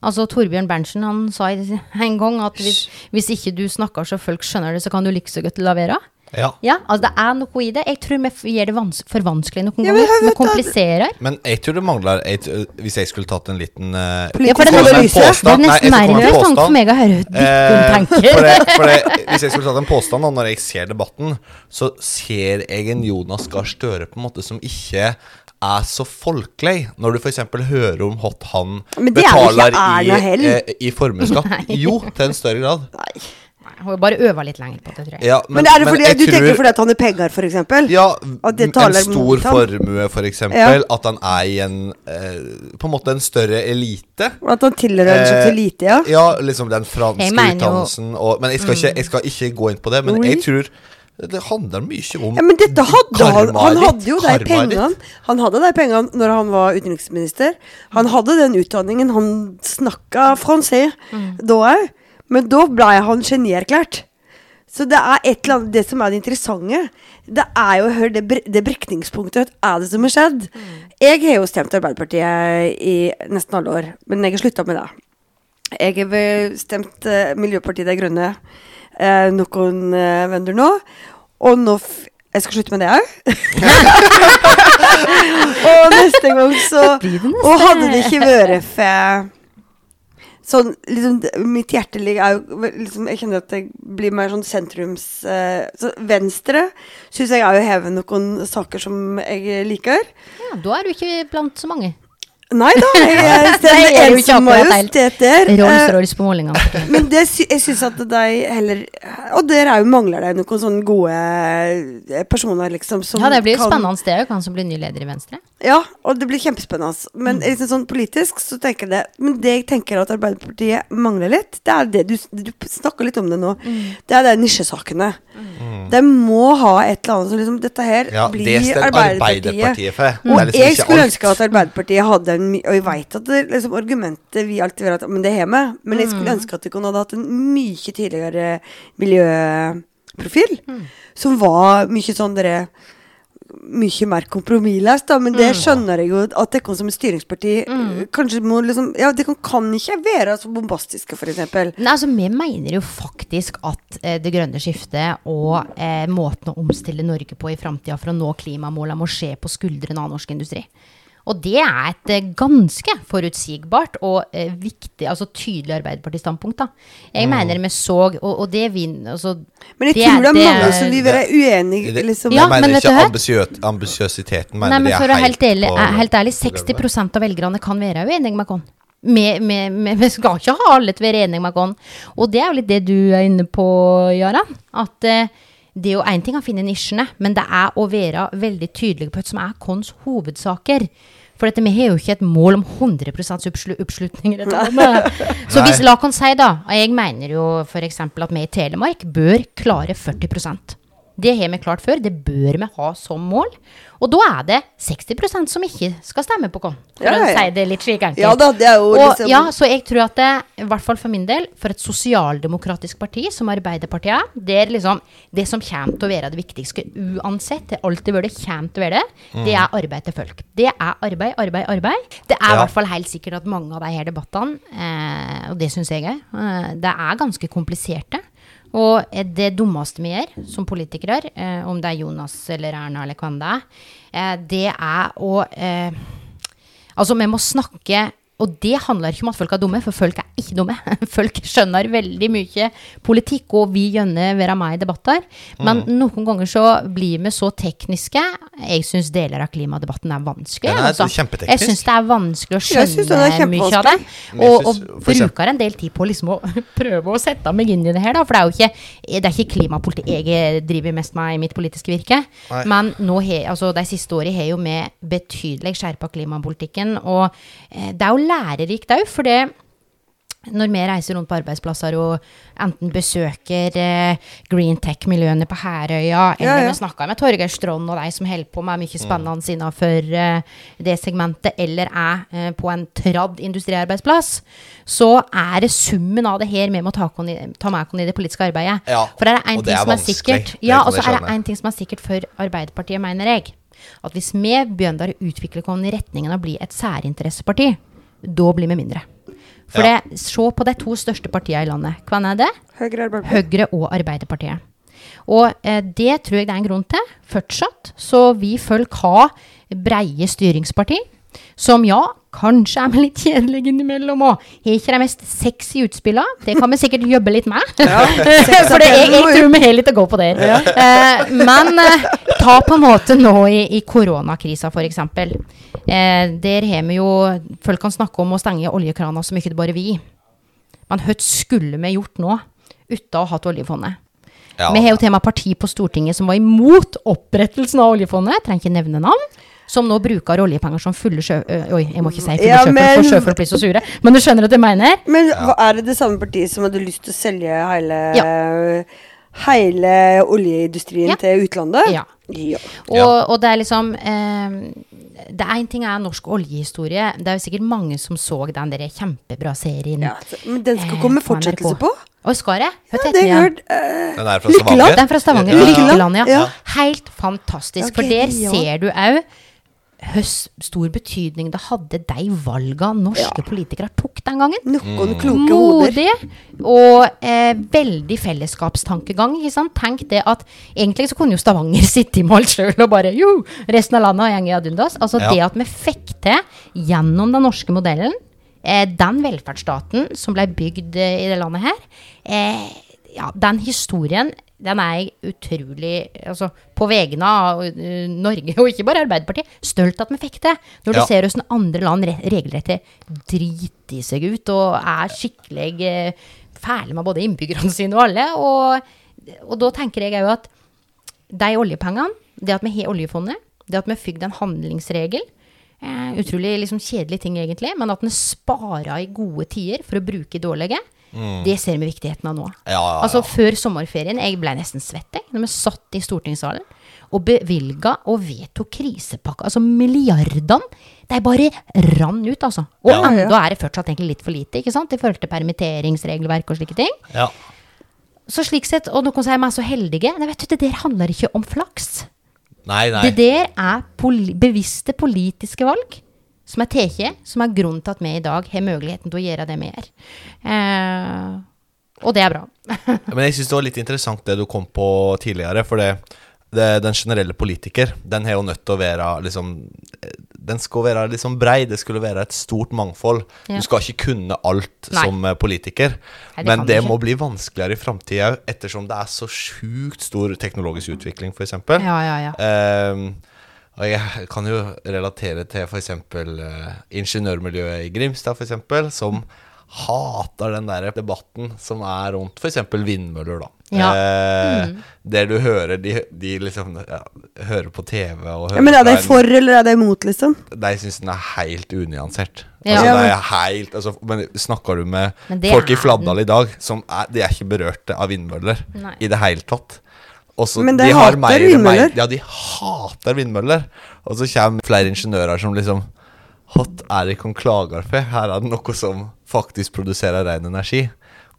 Altså Torbjørn Berntsen han sa en gang at hvis, hvis ikke du snakker så folk skjønner det, så kan du like så godt la være. Ja. Ja, altså det er noe i det. Jeg tror vi gjør det vans for vanskelig noen Ja, men ganger. jeg Vi kompliserer. Men jeg tror det mangler jeg, Hvis jeg skulle tatt en liten uh, Ja, for det med en analyse. Det påstand- er nesten en interessant påstand. for meg å høre hva Eh, for det, for det, hvis jeg skulle tatt en påstand da, når jeg ser debatten, så ser jeg en Jonas Gahr Støre på en måte som ikke er så folkelig. Når du f.eks. hører om hot han Men er betaler i, eh, i formuesskatt. Jo, til en større grad. Nei. Hun har bare øva litt lenger på det, tror jeg. Ja, Men, er det fordi du tenker fordi at han er penger, for eksempel? ja, At det en stor formue, for eksempel. Ja. At han er i en eh, På en måte en større elite. At han tilhører en slags Eh, elite, ja? Ja, liksom den franske utdannelsen og Men jeg skal, ikke, jeg skal ikke gå inn på det, men jeg tror det handler mye om Ja, men dette hadde han Han hadde jo de pengene. Han hadde de pengene når han var utenriksminister. Han hadde den utdanningen. Han snakka fransé da òg. Men da ble han genierklært. Så det er et eller annet Det som er det interessante, det er jo å høre det, det brekningspunktet. Hva er det som har skjedd? Jeg har jo stemt Arbeiderpartiet i nesten alle år, men jeg har slutta med det. Jeg har stemt eh, Miljøpartiet De Grønne eh, noen eh, venner nå. Og nå Jeg skal slutte med det òg. og neste gang så? Og hadde det ikke vært for Sånn, liksom, Mitt hjerte ligger er liksom, Jeg kjenner at det blir mer sånn sentrums eh, så Venstre syns jeg er jo hevet noen saker som jeg liker. Ja, da er du ikke blant så mange. Nei da, jeg er stemmer det jo en ikke som akkurat helt. majestet der. Eh, Rolls-Royce på målingene. men det, sy jeg syns at de heller Og der òg mangler det noen sånne gode eh, personer, liksom. Som Ja, det blir kan- spennende. Det jo hvem som blir ny leder i Venstre. Ja, og det blir kjempespennende. Mm. Men liksom sånn politisk så tenker jeg det Men det jeg tenker at Arbeiderpartiet mangler litt, det er det du, du snakker litt om det nå. Mm. Det er de nisjesakene. De må ha et eller annet som liksom Dette her Ja, blir det Arbeiderpartiet. Arbeiderpartiet for. Og er liksom jeg skulle ønske at Arbeiderpartiet hadde en Og jeg veit at det, liksom, argumentet vi alltid vil at Men det har vi. Men jeg Mm. skulle ønske at de kunne hadde hatt en mye tidligere miljøprofil. Mm. Som var mye sånn dere mye mer kompromissløst, da, men Mm. det skjønner jeg jo at dere som et styringsparti mm. kanskje må liksom Ja, dere kan ikke være så bombastiske, eksempel. Nei, altså, Vi mener jo faktisk at eh, det grønne skiftet og eh, måten å omstille Norge på i framtida for å nå klimamåla må skje på skuldrene av norsk industri. Og det er et eh, ganske forutsigbart og eh, viktig, altså tydelig Arbeiderparti-standpunkt. da. Jeg mener vi så, og, og det vi altså, Men jeg det tror det er mange det- som vil være uenige, liksom. Ja, jeg mener men ikke ambisiøsiteten, mener Nei, men for å være helt, ærlig, på- er helt ærlig, 60% av velgerne kan være uenige med oss. Vi skal ikke ha alle til å være enige med oss. Og det er jo litt det du er inne på, Jara. At eh, det er jo én ting å finne nisjene, men det er å være veldig tydelig på hva som er våre hovedsaker. For dette, vi har jo ikke et mål om 100 oppslu oppslutning. Så hvis la oss si, da og Jeg mener jo f.eks. at vi i Telemark bør klare 40 det har vi klart før. Det bør vi ha som mål. Og da er det 60% som ikke skal stemme på oss. For Ja, ja, å si det litt slik enkelt. Ja da, det er jo og, liksom ja, så jeg tror at det, i hvert fall for min del, for et sosialdemokratisk parti som Arbeiderpartiet er, det er liksom det som kommer til å være det viktigste uansett, det alltid vært det, kommer til å være det, det er arbeid til folk. Det er arbeid, arbeid, arbeid. Det er i Ja. hvert fall helt sikkert at mange av de her debattene, eh, og det syns jeg òg, eh, det er ganske kompliserte. Og det dummeste vi gjør som politikere, eh, om det er Jonas eller Erna eller hvem det er, eh, det er å eh, Altså, vi må snakke og det handler ikke om at folk er dumme, for folk er ikke dumme. Folk skjønner veldig mye politikk, og vi gjerne være med i debatter. Men Mm. noen ganger så blir vi så tekniske. Jeg syns deler av klimadebatten er vanskelig. Den er altså. kjempeteknisk. Jeg syns det er vanskelig å skjønne mye av det. Og, og bruker en del tid på liksom å prøve å sette meg inn i det her, da. For det er jo ikke, det er ikke klimapolitikk jeg driver mest med i mitt politiske virke. Nei. Men nå he, altså, de siste årene har jo vi betydelig skjerpa klimapolitikken. Og eh, det er jo lærerikt òg, for det når vi reiser rundt på arbeidsplasser og enten besøker eh, green tech-miljøene på Herøya, eller Ja, ja. vi snakker med Torgeir Strand og de som holder på med mye spennende innenfor eh, det segmentet, eller er eh, på en tradd industriarbeidsplass, så er det summen av det her vi må ta, i, ta med oss i det politiske arbeidet. Ja, For det er det ting er som er sikkert. Ja, og så er det én en ting som er sikkert for Arbeiderpartiet, mener jeg. At hvis vi begynner å utvikle oss i retningen av å bli et særinteresseparti, da blir vi mindre. For Ja. det, se på de to største partiene i landet. Hvem er det? Høyre. Høyre og Arbeiderpartiet. Og eh, det tror jeg det er en grunn til, fortsatt. Så vi folk har breie styringsparti, som ja, kanskje er vi litt kjedelige innimellom og har ikke de mest sexy utspillene. Det kan vi sikkert jobbe litt med. For det, jeg, jeg tror vi har litt å gå på der. Eh, men eh, ta på en måte nå i, i koronakrisa, f.eks. Eh, der har vi jo Folk kan snakke om å stenge oljekrana så mye det bare vil. Men hva skulle vi gjort nå uten å ha hatt oljefondet? Ja. Vi har jo til og med parti på Stortinget som var imot opprettelsen av oljefondet. Jeg trenger ikke nevne navn. Som nå bruker oljepenger som fulle sjø... Oi, jeg må ikke si fulle Ja, sjøfolk, men- for sjøfolk blir så sure. Men du skjønner at jeg mener? Men er det det samme partiet som hadde lyst til å selge hele Hele oljeindustrien Ja. til utlandet? Ja. ja. Og, og det er liksom eh, Det er en ting er norsk oljehistorie. Det er jo sikkert mange som så den der kjempebra serien. Ja, men den skal eh, komme eh, fortsettelse på? Oi, skal det? Hva Ja, det den hørt. uh, Den er fra Stavanger. Den er fra Stavanger. Ja. Lykkeland, ja. Ja. Helt fantastisk. Okay, for der ja. ser du òg hvor stor betydning det hadde de valga norske politikere tok den gangen. Noen kloke hoder. Modig og eh, veldig fellesskapstankegang. Ikke sant? Tenk det at egentlig så kunne jo Stavanger sitte i mål sjøl og bare jo, resten av landet har gjengen ad undas. Altså Ja. det at vi fikk til gjennom den norske modellen, eh, den velferdsstaten som ble bygd eh, i det landet her, eh, ja, den historien den er jeg utrolig altså, På vegne av eh, Norge, og ikke bare Arbeiderpartiet, stolt at vi fikk det. Når du Ja. ser hvordan andre land re regelrett driter seg ut og er skikkelig eh, fæle med både innbyggerne sine og alle. Og, og da tenker jeg òg at de oljepengene, det at vi har oljefondet, det at vi har fygd en handlingsregel eh, Utrolig liksom kjedelig ting, egentlig, men at vi sparer i gode tider for å bruke i dårlige. Det ser vi viktigheten av nå. Ja, ja, ja. Altså Før sommerferien jeg ble nesten svett jeg, når vi satt i stortingssalen og bevilga og vedtok krisepakka. Altså milliardene. De bare rann ut, altså. Og Ja. enda er det fortsatt egentlig litt for lite ikke sant? i forhold til permitteringsregelverk og slike ting. Ja. Så slik sett, Og noen sier er så heldige. Nei, vet du, Det der handler ikke om flaks. Nei, nei. Det der er poli bevisste politiske valg som er tatt, som er grunnen til at vi i dag har muligheten til å gjøre det vi gjør. Eh, og det er bra. Men jeg syns det var litt interessant det du kom på tidligere. For det, det, den generelle politiker, den har jo nødt til å være liksom Den skal være liksom brei. Det skulle være et stort mangfold. Ja. Du skal ikke kunne alt Nei. som eh, politiker. Nei, det Men det ikke. må bli vanskeligere i framtida òg, ettersom det er så sjukt stor teknologisk utvikling, f.eks. Ja, ja, ja. Ehm, og jeg kan jo relatere til f.eks. Uh, ingeniørmiljøet i Grimstad, for eksempel, som hater den der debatten som er rundt f.eks. vindmøller, da. Ja. Eh, Mm. Der du hører de, de liksom ja, hører på TV og hører Ja, men er det en- for eller er det imot, liksom? de syns den er helt unyansert. Ja. Altså, det er helt altså, Men snakker du med folk i Fladdal i dag, som er, de er ikke berørte av vindmøller Nei. i det hele tatt. Også, Men de har hater meier, vindmøller. Meier, Ja, de hater vindmøller. Og så kommer flere ingeniører som liksom Hot er det ikke klager for? Her er det noe som faktisk produserer ren energi,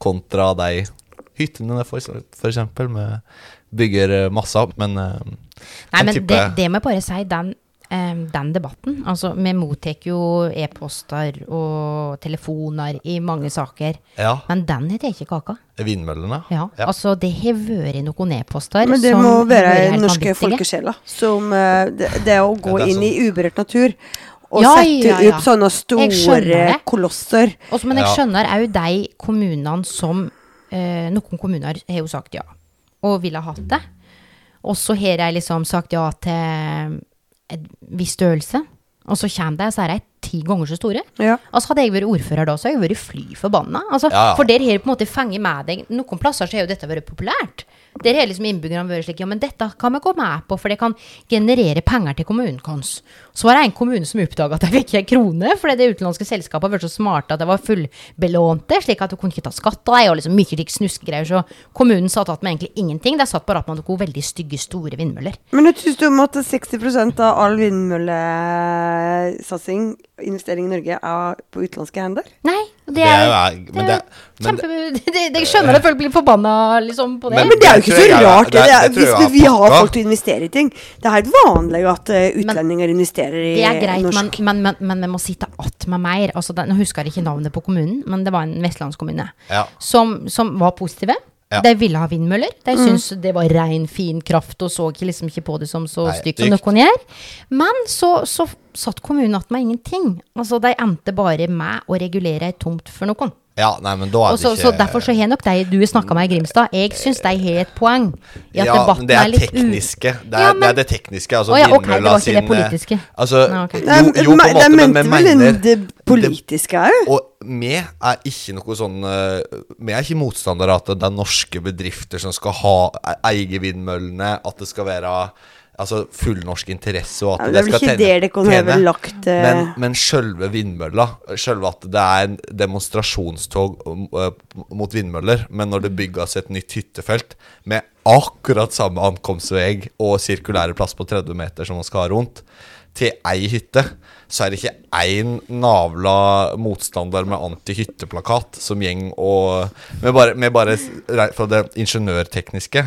kontra de hyttene, for, for eksempel, med bygger eh, masse av. Men eh, Nei, men type- det, det må jeg bare si, den, den debatten Altså, vi mottar jo e-poster og telefoner i mange saker. Ja, Men den heter ikke kaka. vindmøllene. Ja, Ja. altså det har vært noen e-poster Men det som må være den norske folkesjela. Som eh, det, det å gå Ja, det inn i sånn. uberørt natur og Ja, sette ja, ja. opp sånne store kolosser. Også, men jeg skjønner òg de kommunene som eh, Noen kommuner har jo sagt ja, og ville hatt det. Og så har de liksom sagt ja til en viss størrelse. Og så kommer det, så er de ti ganger så store. Ja. Altså Hadde jeg vært ordfører da, så hadde jeg vært fly forbanna. Altså, Ja, ja. For der har du på en måte fanget med deg Noen plasser så har jo dette vært populært. Der har liksom innbyggerne vært slik Ja, men dette kan vi gå med på, for det kan generere penger til kommunen vår. Så var det en kommune som oppdaga at de fikk en krone, fordi det utenlandske selskapet var så smarte at det var fullbelånte, slik at du kunne ikke ta skatt av dem, og liksom mye slik snuskegreier. Så kommunen satt igjen med egentlig ingenting. De satt bare igjen med noen veldig stygge, store vindmøller. Men du syns du om at 60 av all vindmøllesatsing, investering i Norge, er på utenlandske hender? Nei, det Det er er, jo jeg- men det- men kjempe... Det, det, jeg skjønner at folk blir forbanna liksom, på det. Men- Men det er jo ikke så er- rart. Det, det- det er, hvis er vi har folk til å investere i ting. Det er helt vanlig at eh, utlendinger investerer i norsk. Det er greit, men, norsk. men, men, men vi må sitte att med mer. Altså, den, nå husker jeg ikke navnet på kommunen, men det var en vestlandskommune Ja. som, som var positive. Ja. De ville ha vindmøller. De syntes det var rein, fin kraft og så liksom ikke på det som så stygt som noen gjør. Men så, så satt kommunen igjen med ingenting. Altså, de endte bare med å regulere ei tomt for noen. Ja, nei, men da er Også, det ikke... så derfor så har nok de du snakka med i Grimstad, jeg syns de har et poeng i at ja, debatten men det er litt tekniske. Det er, Ja, det, er det tekniske. Altså Å ja, ok, det var ikke det politiske. Altså, Nei, okay. jo, jo, på en måte, men vi mener det politiske òg? Og vi er ikke noe sånn eh, Vi er ikke motstandere av at det er norske bedrifter som skal ha eie vindmøllene, at det skal være altså, full norsk interesse, og at Ja, det er vel ikke det det kunne være lagt, uh... Men, men sjølve vindmølla, sjølve at det er en demonstrasjonstog eh, mot vindmøller, men når det bygges et nytt hyttefelt med akkurat samme ankomstvei og sirkulære plass på 30 meter som man skal ha rundt, til ei hytte, så er det ikke én navla motstander med anti-hytteplakat som gjeng og Med bare, med bare fra det ingeniørtekniske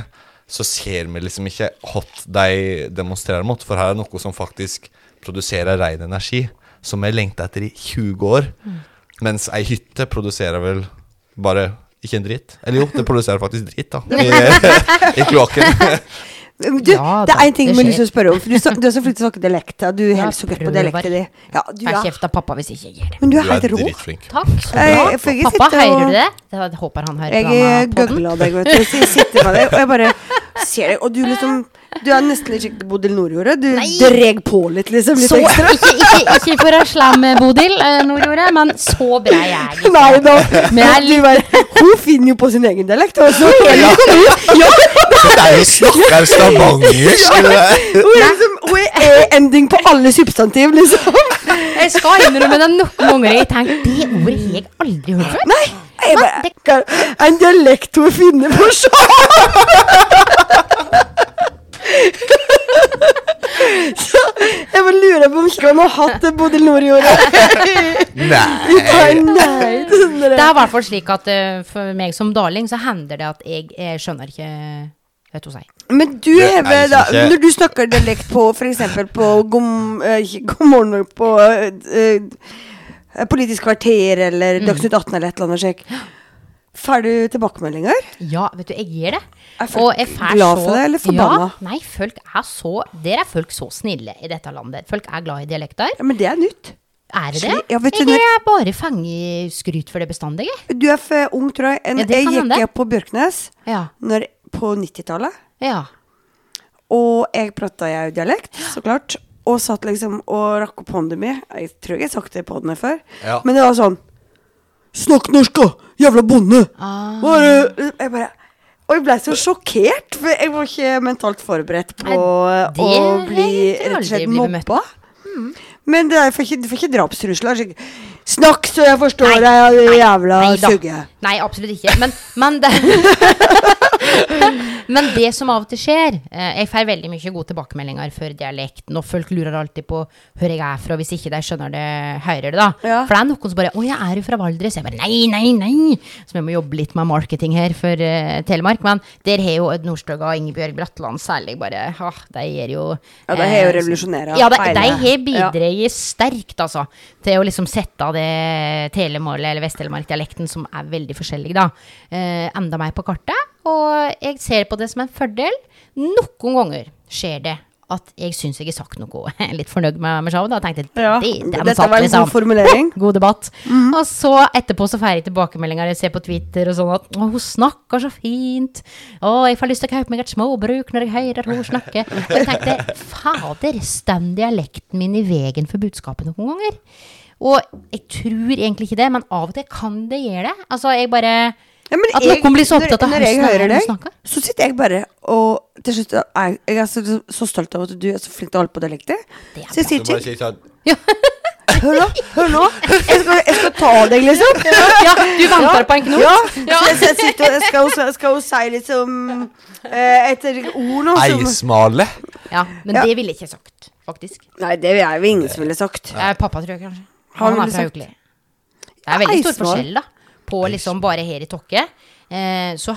så ser vi liksom ikke hot de demonstrerer mot, for her er noe som faktisk produserer ren energi, som vi lengter etter i 20 år. Mens ei hytte produserer vel bare ikke en dritt. Eller jo, det produserer faktisk dritt, da. I, i kloakken. Du, Ja det er en ting vi jeg har lyst til å spørre om. For du, snak- du er så flink til å snakke dialekt. Du er Ja, helt så godt på dialekten din. Ja, du er, kjeft av pappa hvis ikke jeg gjør det. men du er Du er helt rå. dritflink. Takk, så jeg Pappa, og- hører du det? Jeg håper han hører Jeg på denne podden. gøgla deg, vet du. Så jeg sitter med deg, og jeg bare ser det, Og du liksom Du er nesten litt skikkelig Bodil Nordjordet. Du dreg på litt, liksom. Litt Så, ekstra. ikke, ikke, ikke for å slamme Bodil eh, Nordjordet, men så bra er jeg ikke. Nei da. Men jeg er Du bare, hun finner jo på sin egen dialekt. Også. Ja. ja, Det er jo snakker stavangersk! det hun er liksom Hun er ending på alle substantiv, liksom. Jeg skal innrømme det noen ganger jeg har tenkt det ordet har jeg aldri hørt før. Nei. Jeg bare, "Hva- en dialekt hun finner på sjøl! Så jeg bare lurer på om ikke han har hatt det i Nordjordet. Nei. Nei, det er Det i hvert fall slik at eh, for meg som darling så hender det at jeg, jeg skjønner ikke Vet du hva jeg sier. Men du Det er hever da ikke- Når du snakker dialekt på f.eks. på God, eh, ikke God morgen på eh, eh, Politisk kvarter eller Dagsnytt 18 eller et eller annet slik. Får du tilbakemeldinger? Ja, vet du, jeg gir det. Er folk glad for det, eller forbanna? Ja, nei, folk er så Der er folk så snille i dette landet. Folk er glad i dialekter. Ja, Men det er nytt. Er det det? Ja, jeg når- er bare fanget skryt for det bestandig, jeg. Du er for ung, tror jeg. En, Ja, jeg gikk hende. på Bjørknes Ja. når, på 90-tallet. ja. Og jeg prata jo dialekt, så klart. Og satt liksom og rakk opp hånda mi. Jeg tror jeg har sagt det på den før. Ja. Men det var sånn Snakk norsk, da! Jævla bonde! Ah. Bare, jeg bare Og jeg ble så sjokkert, for jeg var ikke mentalt forberedt på Nei, det å bli rett og slett mobba. Men det er, får ikke, du ikke drapstrusler. Snakk så jeg forstår deg, din jævla Nei da. Nei, absolutt ikke. Men, men, det, men det som av og til skjer eh, Jeg får veldig mye gode tilbakemeldinger for dialekten, og folk lurer alltid på hvor jeg er fra, hvis ikke de skjønner det, hører det, da. Ja. For det er noen som bare 'Å, jeg er jo fra Valdres.' Jeg bare 'Nei, nei, nei'. Så vi må jobbe litt med marketing her for uh, Telemark. Men der har jo Odd Nordstoga og Ingebjørg Bratland særlig bare ah, De gjør jo Ja, de har jo eh, revolusjonert Ja, de, de har bidratt sterkt, altså, til å liksom sette det telemålet, eller Vest-Telemark-dialekten, som er veldig forskjellig, da, enda mer på kartet. Og jeg ser på det som en fordel. Noen ganger skjer det at jeg syns jeg har sagt noe litt fornøyd med. Da tenkte jeg Ja, det, den dette var en liksom. god formulering. God debatt. Og så etterpå så får jeg tilbakemeldinger jeg ser på Twitter og sånn at å, hun snakker så fint. Å, jeg får lyst til å kjøpe meg et småbruk når jeg hører hun snakke. Og jeg tenkte fader, står dialekten min i veien for budskapet noen ganger? Og jeg tror egentlig ikke det, men av og til kan det gjøre det. Altså, jeg bare Ja, men At noen blir så opptatt av når, når jeg er hører deg, så sitter jeg bare og til slutt Jeg, Jeg er så, så stolt av at du er så flink til å holde på dialekter. Er Så jeg sier ikke sitter si sånn Hør nå, hør nå. Jeg skal, jeg skal ta deg, liksom. Ja, du venter på en knot? Ja. Så jeg, så jeg sitter og skal, skal hun si liksom et ord nå som Eismale. Ja, men Ja. det ville jeg ikke sagt, faktisk. Nei, det er jo ingen som ville sagt. Ja. pappa, tror jeg kanskje. Han Han, er fra Haukeli. Det er veldig stor forskjell, da. På liksom bare her i Tokke. Eh, så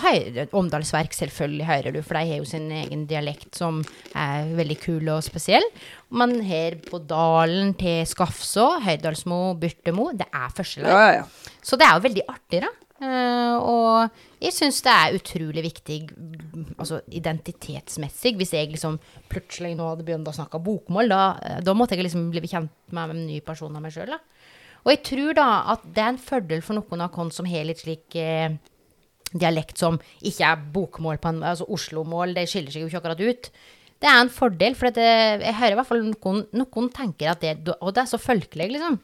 Omdalsverk selvfølgelig hører du, for de har jo sin egen dialekt som er veldig kul og spesiell. Men her på Dalen til Skafså, Høydalsmo, Byrtemo, det er forskjeller. Ja, ja, ja. Så det er jo veldig artig, da. Eh, og jeg syns det er utrolig viktig altså identitetsmessig. Hvis jeg liksom plutselig nå hadde begynt å snakke bokmål, da, eh, da måtte jeg liksom bli kjent med en ny person av meg sjøl. Og jeg tror da at det er en fordel for noen av oss som har litt slik eh, dialekt som ikke er bokmål på en Altså Oslo-mål, det skiller seg jo ikke akkurat ut. Det er en fordel, for det, jeg hører i hvert fall noen, noen tenker at det Og det er så folkelig, liksom.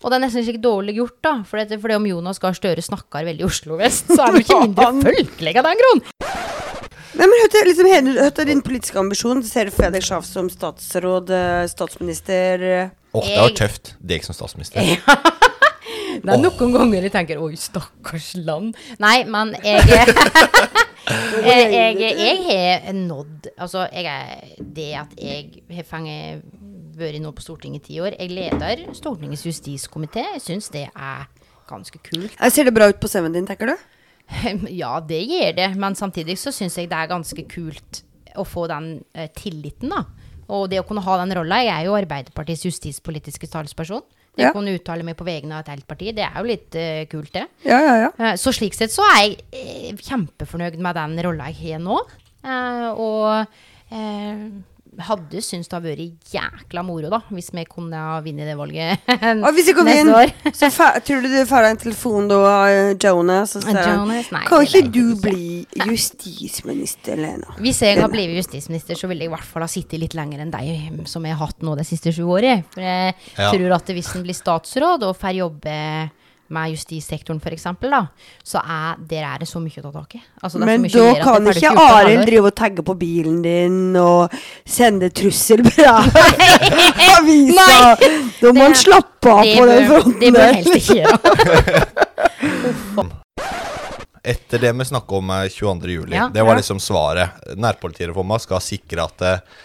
Og det er nesten ikke dårlig gjort, da. For det, fordi om Jonas Gahr Støre snakker veldig Oslo-vest, så er han jo ikke mindre folkelig av den grunn. Nei, men hørte, liksom, hørte din politiske ambisjon? Ser du for deg sjef som statsråd, eh, statsminister? Åh, det var tøft. Deg som statsminister. Det er noen ganger jeg tenker Oi, stakkars land. Nei, men jeg Jeg, jeg, jeg har nådd Altså, jeg er det at jeg har fanget vært nå på Stortinget i ti år. Jeg leder Stortingets justiskomité. Jeg syns det er ganske kult. Jeg Ser det bra ut på CV-en din, tenker du? Ja, det gjør det, men samtidig så syns jeg det er ganske kult å få den uh, tilliten, da. Og det å kunne ha den rolla. Jeg er jo Arbeiderpartiets justispolitiske talsperson. Det Ja. å kunne uttale meg på vegne av et helt parti, det er jo litt uh, kult, det. Ja, ja, ja. Uh, Så slik sett så er jeg uh, kjempefornøyd med den rolla jeg har nå. Og hadde syntes det hadde vært jækla moro, da, hvis vi kunne ha vunnet det valget Og hvis jeg går inn, neste år. så fa tror du du får deg en telefon da av Jonas, og sier Kan ikke du ikke. bli justisminister, Lena? Hvis jeg har blitt justisminister, så ville jeg i hvert fall ha sittet litt lenger enn deg som jeg har hatt nå de siste sju årene. For jeg Ja. tror at hvis en blir statsråd og får jobbe med justissektoren f.eks., så er, der er det så mye å ta tak i. Altså, det er så Men da kan det ikke Arild drive og tagge på bilen din og sende trusselbrev i avisa. Da må han slappe av på den fronten det bør helst ikke gjøre. Etter det vi snakka om eh, 22. juli, Ja. det var Ja. liksom svaret. Nærpolitireforma skal sikre at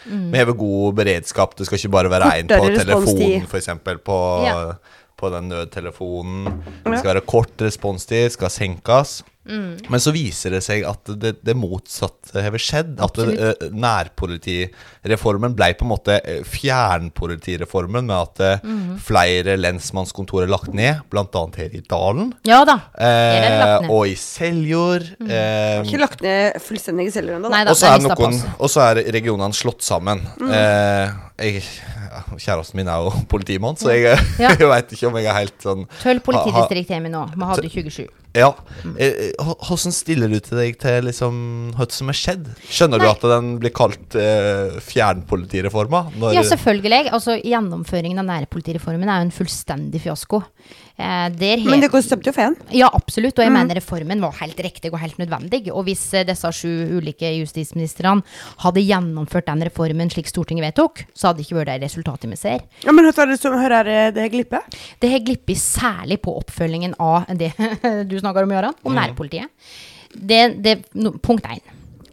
mm. vi har god beredskap. Det skal ikke bare være én på telefonen, f.eks. På, Ja. På den nødtelefonen. Det skal være kort responstid, skal senkes. Mm. Men så viser det seg at det, det motsatte har skjedd. At det, eh, nærpolitireformen ble på en måte eh, fjernpolitireformen, med at eh, Mm. flere lensmannskontor er lagt ned, bl.a. her i Dalen. Ja da. Her er det lagt ned. og i Seljord. Eh, Ikke lagt ned fullstendig selv ennå, Nei da. og så er, er noen, er regionene slått sammen. Eh, jeg, ja, kjæresten min er jo politimann, så jeg, Ja. jeg veit ikke om jeg er helt sånn ha- politidistrikt har vi nå. Vi hadde 27. Ja. Eh, eh, Hvordan stiller du til deg til liksom hva som er skjedd? Skjønner du at den blir kalt eh, fjernpolitireforma? Når- Ja, selvfølgelig. Altså, gjennomføringen av nærpolitireformen er jo en fullstendig fiasko. Eh, der he- Men det stemte jo for en. Ja, absolutt. Og jeg mener reformen var helt riktig og helt nødvendig. Og hvis eh, disse sju ulike justisministrene hadde gjennomført den reformen slik Stortinget vedtok, så hadde det ikke vært det resultatet vi ser. Ja, men hva er det som hører er det glippet? Det har glippet særlig på oppfølgingen av det du snakker om, Gøran, om nærpolitiet. Det, det, no, punkt én.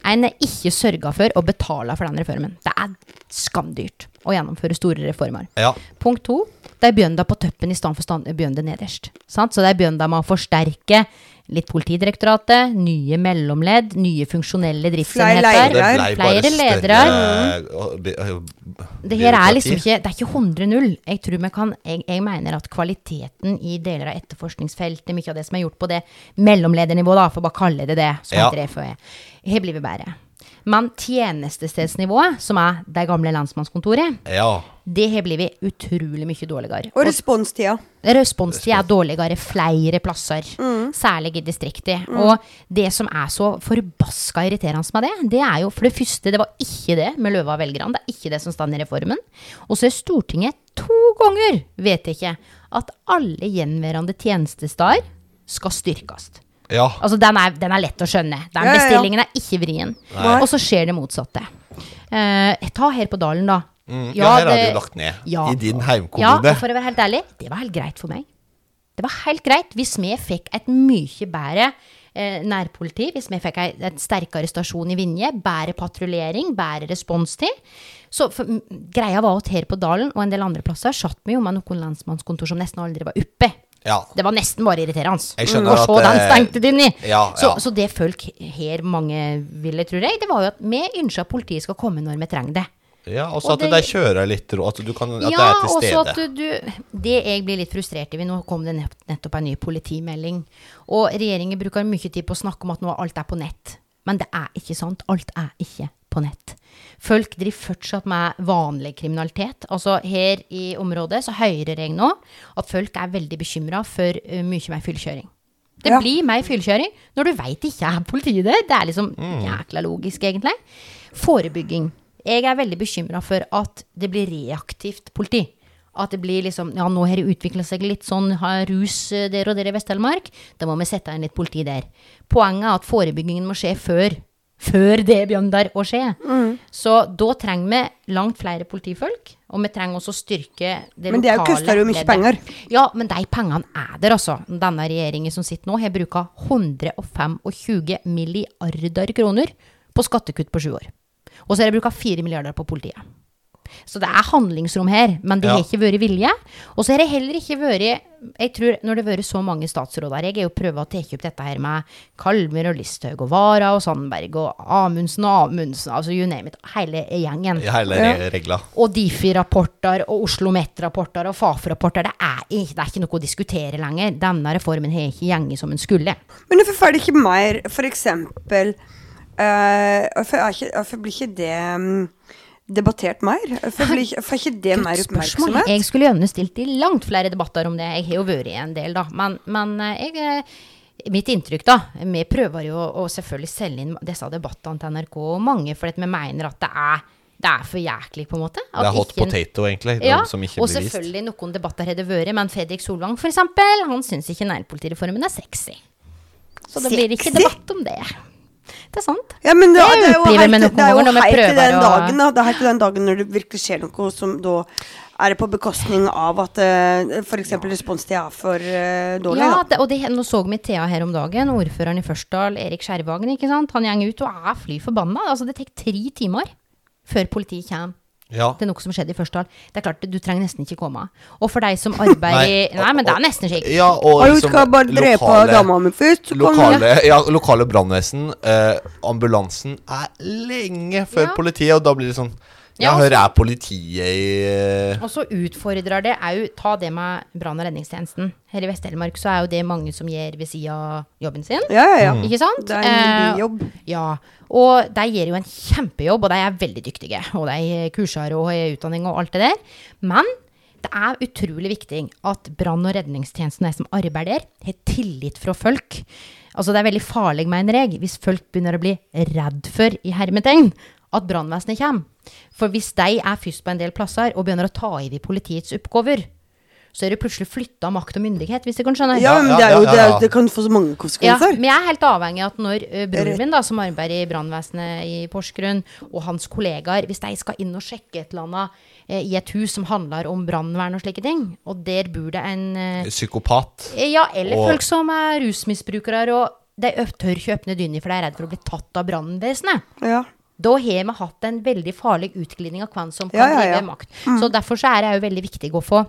En er ikke sørga for å betale for den reformen. Det er skamdyrt å gjennomføre store reformer. Ja. Punkt to. De begynner på toppen i stedet for stand- begynner nederst. Sant? Så de begynner med å forsterke litt Politidirektoratet, nye mellomledd, nye funksjonelle driftsenheter. Flere ledere. Det her er liksom ikke Det er ikke 100-0. Jeg tror vi kan jeg, jeg mener at kvaliteten i deler av etterforskningsfeltet, mye av det som er gjort på det mellomledernivået, da, for å bare kalle det det, som Ja. heter det har blitt bedre. Men tjenestestedsnivået, som er det gamle lensmannskontoret, Ja. det har blitt utrolig mye dårligere. Og responstida. Responstida er dårligere flere plasser, særlig i distriktet. Og det som er så forbaska irriterende med det, det er jo for det første, det var ikke det med løva av velgerne. Det er ikke det som står i reformen. Og så er Stortinget to ganger vedtatt at alle gjenværende tjenestesteder skal styrkes. Ja. Altså, den er, den er lett å skjønne. Den Ja, ja, ja. bestillingen er ikke vrien. Nei. Og så skjer det motsatte. Uh, ta her på Dalen, da. Mm, ja, her er det det- jo lagt ned. Ja. I din Ja, heimkommune. og for å være helt ærlig, det var helt greit for meg. Det var helt greit hvis vi fikk et mye bedre eh, nærpoliti, hvis vi fikk en, et sterkere stasjon i Vinje, bedre patruljering, bedre responstid. Så for, greia var at her på Dalen og en del andre plasser satt vi jo med noen lensmannskontor som nesten aldri var oppe. Ja. Det var nesten bare irriterende. Jeg skjønner mm, se at, den eh, stengte de inn i. ja, så, ja. så det folk her mange ville, tror jeg, det var jo at vi ønsker at politiet skal komme når vi trenger det. ja også Og at det- de kjører litt, og at, du kan, at det er til stede. at du, du Det jeg blir litt frustrert over, nå kom det nettopp en ny politimelding. Og regjeringen bruker mye tid på å snakke om at nå alt er på nett. Men det er ikke sant. Alt er ikke på nett. Folk driver fortsatt med vanlig kriminalitet. Altså Her i området så hører jeg nå at folk er veldig bekymra for uh, mye mer fyllkjøring. Det Ja. blir mer fyllekjøring når du veit ikke er politiet der. Det er liksom jækla logisk, egentlig. Forebygging. Jeg er veldig bekymra for at det blir reaktivt politi. At det blir liksom Ja, nå har det utvikla seg litt sånn har rus eh, der og der i Vest-Telemark. Da må vi sette inn litt politi der. Poenget er at forebyggingen må skje før. Før det begynner å skje. Så da trenger vi langt flere politifolk. Og vi trenger også styrke det Men det lokale koster jo mye penger. Ja, men de pengene er der, altså. Denne regjeringen som sitter nå, har bruka 125 milliarder kroner på skattekutt på sju år. Og så har de bruka 4 milliarder på politiet. Så det er handlingsrom her, men det Ja. har ikke vært vilje. Og så har det heller ikke vært Jeg tror når det har vært så mange statsråder Jeg har jo prøvd å ta opp dette her med Kalmer og Listhaug og Vara og Sandberg og Amundsen og Amundsen, altså you name it. Hele gjengen. I hele regla. Ja. Og Difi-rapporter og Oslo Met-rapporter og Fafo-rapporter. Det, det er ikke noe å diskutere lenger. Denne reformen har ikke gjenget som den skulle. Men hvorfor får det ikke mer, for eksempel eh, Hvorfor uh, blir ikke det mm, debattert mer? Får ikke det mer oppmerksomhet? Jeg skulle gjerne stilt i langt flere debatter om det. Jeg har jo vært i en del, da. Men, men eh, jeg eh, Mitt inntrykk, da Vi prøver jo å selvfølgelig selge inn disse debattene til NRK og mange fordi vi mener at det er, det er for jæklig, på en måte. At Det er hot ikke potato, egentlig, Ja, som ikke og blir vist. selvfølgelig noen debatter har det vært, men Fredrik Solvang for eksempel, han syns ikke nærpolitireformen er sexy. Så det blir ikke debatt om det. Det er sant. Ja, men det, Det er jo heit, det er jo helt til den dagen da, Det er til den dagen når det virkelig skjer noe som da er det på bekostning av at uh, f.eks. responstida er for uh, dårlig. Ja, det, og det, nå så vi Thea her om dagen, ordføreren i Førsdal, Erik Skjervagen. Han går ut og er fly forbanna. Altså, det tar tre timer før politiet kommer Ja. til noe som skjedde i første hall. Det er klart, du trenger nesten ikke komme. Og for deg som arbeider i Nei, men det er nesten slik. Ja, og liksom skal bare drepe dama mi først. så Lokale, ja, lokale brannvesen, eh, ambulansen, er lenge før Ja. politiet, og da blir det sånn Ja, Ja, hør, altså- er politiet i eh, Og så utfordrer det òg Ta det med brann- og redningstjenesten. Her i Vest-Telemark så er jo det mange som gjør ved sida av jobben sin. Ja, ja, ja. Ikke sant? Det er en Eh, bijobb. Ja. Og de gjør jo en kjempejobb, og de er veldig dyktige. Og de kurser og har utdanning og alt det der. Men det er utrolig viktig at brann- og redningstjenesten, de som arbeider der, har tillit fra folk. Altså Det er veldig farlig, mener jeg, hvis folk begynner å bli redd for, i hermetegn, at brannvesenet kommer. For hvis de er først på en del plasser og begynner å ta i de politiets oppgaver, så er det plutselig flytta makt og myndighet, hvis du kan skjønne. Ja, men det, er jo, det, er, det kan få så mange Ja, men jeg er helt avhengig av at når uh, broren min, da, som arbeider i brannvesenet i Porsgrunn, og hans kollegaer, hvis de skal inn og sjekke et eller annet eh, i et hus som handler om brannvern og slike ting, og der bor det en eh, psykopat. Ja, eller Og- folk som er rusmisbrukere, og de tør ikke åpne døra for de er redd for å bli tatt av brannvesenet. Ja. Da har vi hatt en veldig farlig utglidning av hvem som kan Ja, ja, ja. drive makt. Så derfor så er det jo veldig viktig å få